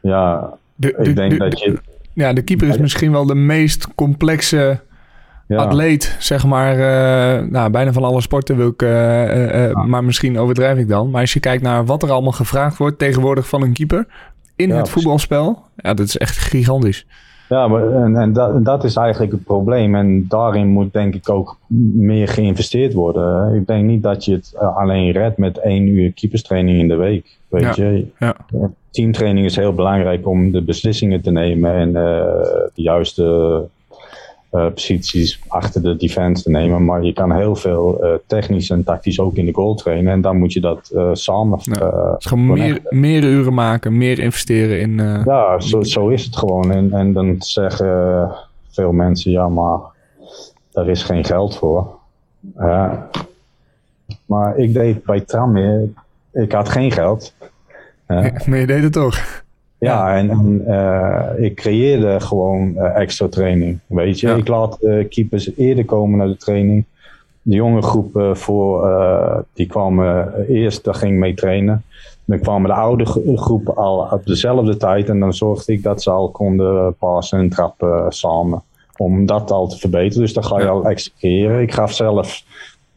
ja, De, ik denk de- dat je... ja, de keeper is misschien wel de meest complexe Ja, atleet, zeg maar. eh, nou, bijna van alle sporten wil ik, eh, eh, maar misschien overdrijf ik dan. Maar als je kijkt naar wat er allemaal gevraagd wordt tegenwoordig van een keeper in Ja, het voetbalspel, ja, dat is echt gigantisch. Ja, maar, en, en dat, dat is eigenlijk het probleem. En daarin moet denk ik ook meer geïnvesteerd worden. Ik denk niet dat je het eh, alleen redt met één uur keeperstraining in de week. Weet Ja, je? ja. Teamtraining is heel belangrijk om de beslissingen te nemen en eh, de juiste eh, posities achter de defense te nemen. Maar je kan heel veel eh, technisch en tactisch ook in de goal trainen. En dan moet je dat eh, samen. Ja. gewoon meer, meer uren maken, meer investeren in... ja, zo, zo is het gewoon. En, en dan zeggen veel mensen, ja, maar daar is geen geld voor. Maar ik deed bij Tram, ik had geen geld. Ja, Maar je deed het toch. Ja en, en, eh, ik creëerde gewoon eh, extra training. Weet je, Ja. ik laat eh, keepers eerder komen naar de training. De jonge groep voor, eh, die kwamen eerst, daar ging ik mee trainen. Dan kwamen de oude gro- groep al op dezelfde tijd. En dan zorgde ik dat ze al konden passen en trappen samen. Om dat al te verbeteren. Dus dan ga je Ja. al extra creëren. Ik gaf zelf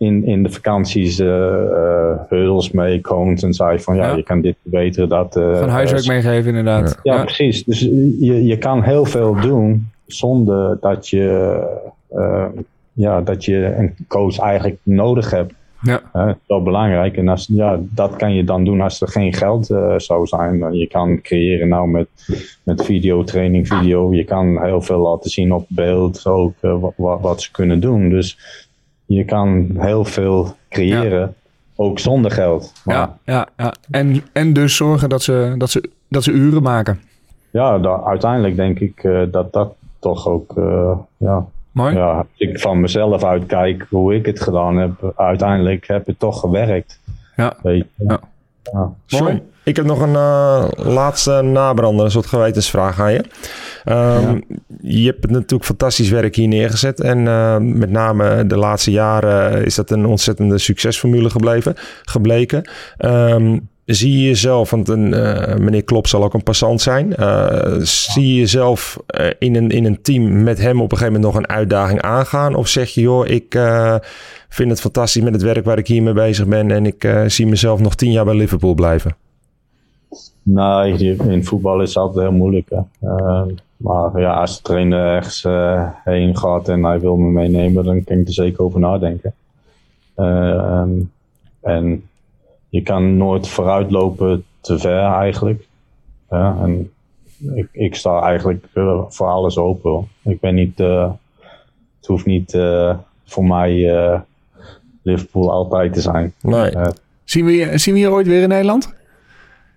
in, in de vakanties eh eh, hurdles mee, cones. En zei van ja, Ja. je kan dit verbeteren, dat. eh, Van huiswerk meegeven inderdaad. ja, Ja. precies. Dus je, je kan heel veel doen zonder dat je, ja, dat je een coach eigenlijk nodig hebt. Ja. Hè, dat is wel belangrijk. En als, ja, dat kan je dan doen als er geen geld zou zijn. Je kan creëren nou met, met videotraining, video. Je kan heel veel laten zien op beeld ook wat, wat ze kunnen doen. Dus je kan heel veel creëren, ook zonder geld. Maar- Ja, ja, ja. En, en dus zorgen dat ze, dat, ze, dat ze uren maken. ja, da- uiteindelijk denk ik eh, dat dat toch ook, eh, ja, Mooi. ja, als ik van mezelf uitkijk hoe ik het gedaan heb, uiteindelijk heb het toch gewerkt. Ja. Weet je. Ja. Ja. Mooi. Ik heb nog een eh, laatste nabrander, een soort gewetensvraag aan je. Ehm, Je hebt natuurlijk fantastisch werk hier neergezet. En eh, met name de laatste jaren is dat een ontzettende succesformule gebleven, gebleken. Ehm, zie je jezelf, want een, eh, meneer Klop zal ook een passant zijn. eh, zie je jezelf eh, in, een, in een team met hem op een gegeven moment nog een uitdaging aangaan? Of zeg je, joh, ik vind het fantastisch met het werk waar ik hiermee bezig ben. En ik zie mezelf nog tien jaar bij Liverpool blijven? Nee, je- in voetbal is het altijd heel moeilijk. Hè. Maar ja, als de trainer ergens heen gaat en hij wil me meenemen, dan kan ik er zeker over nadenken. En je kan nooit vooruitlopen te ver eigenlijk. Ja, en ik, ik sta eigenlijk voor alles open. hoor. Ik ben niet, eh, het hoeft niet eh, voor mij eh, Liverpool altijd te zijn. Nee. Zien, we je, zien we je ooit weer in Nederland?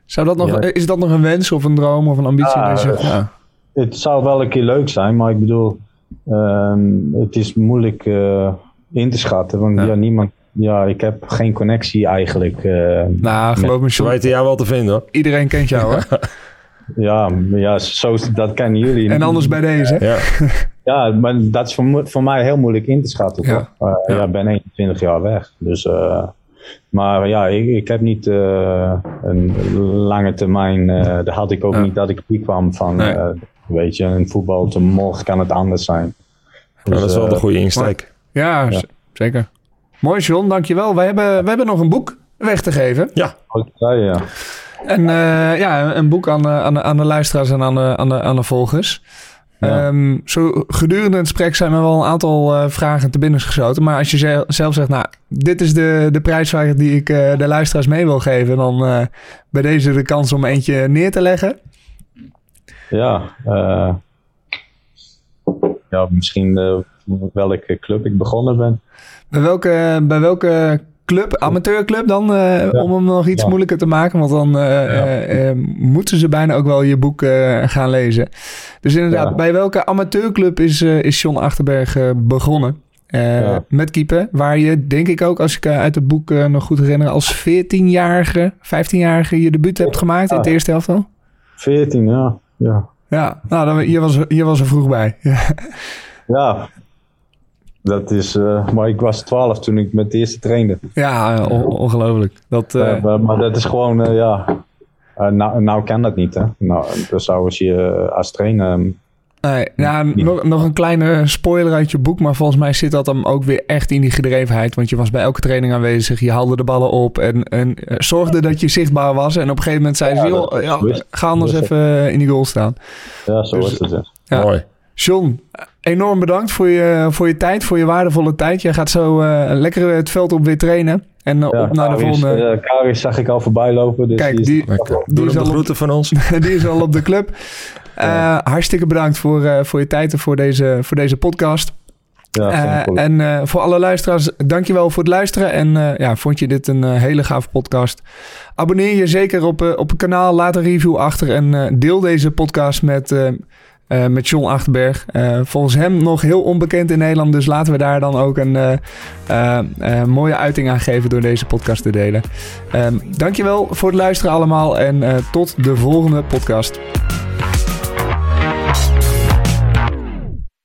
Zou dat nog, Ja. Is dat nog een wens of een droom of een ambitie? Ja, zegt, ja. het zou wel een keer leuk zijn, maar ik bedoel, ehm, het is moeilijk eh, in te schatten. Want Ja. ja. niemand, ja, ik heb geen connectie eigenlijk. eh, Nou, geloof me, Ze John, weten jou wel te vinden hoor. iedereen kent jou hoor. ja, ja zo, dat kennen jullie. En anders bij deze. Ja. Ja, maar dat is voor, mij heel moeilijk in te schatten. Ja. toch? Eh, Ja. ben 21 jaar weg. Dus, eh, maar ja, ik, ik heb niet eh, een lange termijn. eh dat had ik ook Ja. niet dat ik hier kwam van. Nee. eh, weet je, in voetbal, te morgen kan het anders zijn. Ja, dat is wel eh, de goede insteek. Ja, zeker. Mooi John, dankjewel. Wij hebben, wij hebben nog een boek weg te geven. Ja, Ja, ja. En eh, ja, een boek aan, de- aan, de- aan de luisteraars en aan de, aan de, aan de volgers. Ja. Ehm, zo gedurende het gesprek zijn er wel een aantal eh, vragen te binnen geschoten. Maar als je ze- zelf zegt, nou, dit is de, de prijsvraag die ik eh, de luisteraars mee wil geven. Dan eh, bij deze de kans om eentje neer te leggen. Ja, eh, ja misschien eh, welke club ik begonnen ben. Bij welke, bij welke club, amateurclub dan, uh, om hem nog iets moeilijker te maken. Want dan uh, moeten ze bijna ook wel je boek gaan lezen. Dus inderdaad, bij welke amateurclub is, is John Achterberg begonnen? Met keeper, waar je denk ik ook, als ik uit het boek nog goed herinner, als 14-jarige, 15-jarige je debuut hebt gemaakt in het eerste helft al? 14, ja. Ja, ja nou, dan, hier, was, hier was er vroeg bij. ja, dat is, uh, maar ik was 12 toen ik met de eerste trainde. Ja, ongelooflijk. Dat, uh... maar, maar, dat is gewoon, uh, ja. nou, nou kan dat niet, hè? Nou, dat zou je als trainer. Ehm, nee, nou, nog, nog een kleine spoiler uit je boek, maar volgens mij zit dat dan ook weer echt in die gedrevenheid. Want je was bij elke training aanwezig, je haalde de ballen op en, en zorgde dat je zichtbaar was. En op een gegeven moment zei ze, joh, ja, ga anders even in die goal staan. Ja, zo dus, is het. Ja. Mooi. John, enorm bedankt voor je, voor je tijd, voor je waardevolle tijd. Jij gaat zo uh, lekker het veld op weer trainen. En uh, op naar de volgende... Uh, Karis zag ik al voorbij lopen. Dus Kijk, die, die, die is, al groeten van ons. die is al op de club. Ja. hartstikke bedankt voor, voor je tijd en voor deze, voor deze podcast. Ja, en voor alle luisteraars, dankjewel voor het luisteren. En ja, vond je dit een hele gave podcast? Abonneer je zeker op, op het kanaal, laat een review achter en deel deze podcast met uh, met John Achterberg. Uh, volgens hem nog heel onbekend in Nederland. Dus laten we daar dan ook een uh, mooie uiting aan geven door deze podcast te delen. Um, dankjewel voor het luisteren allemaal en tot de volgende podcast.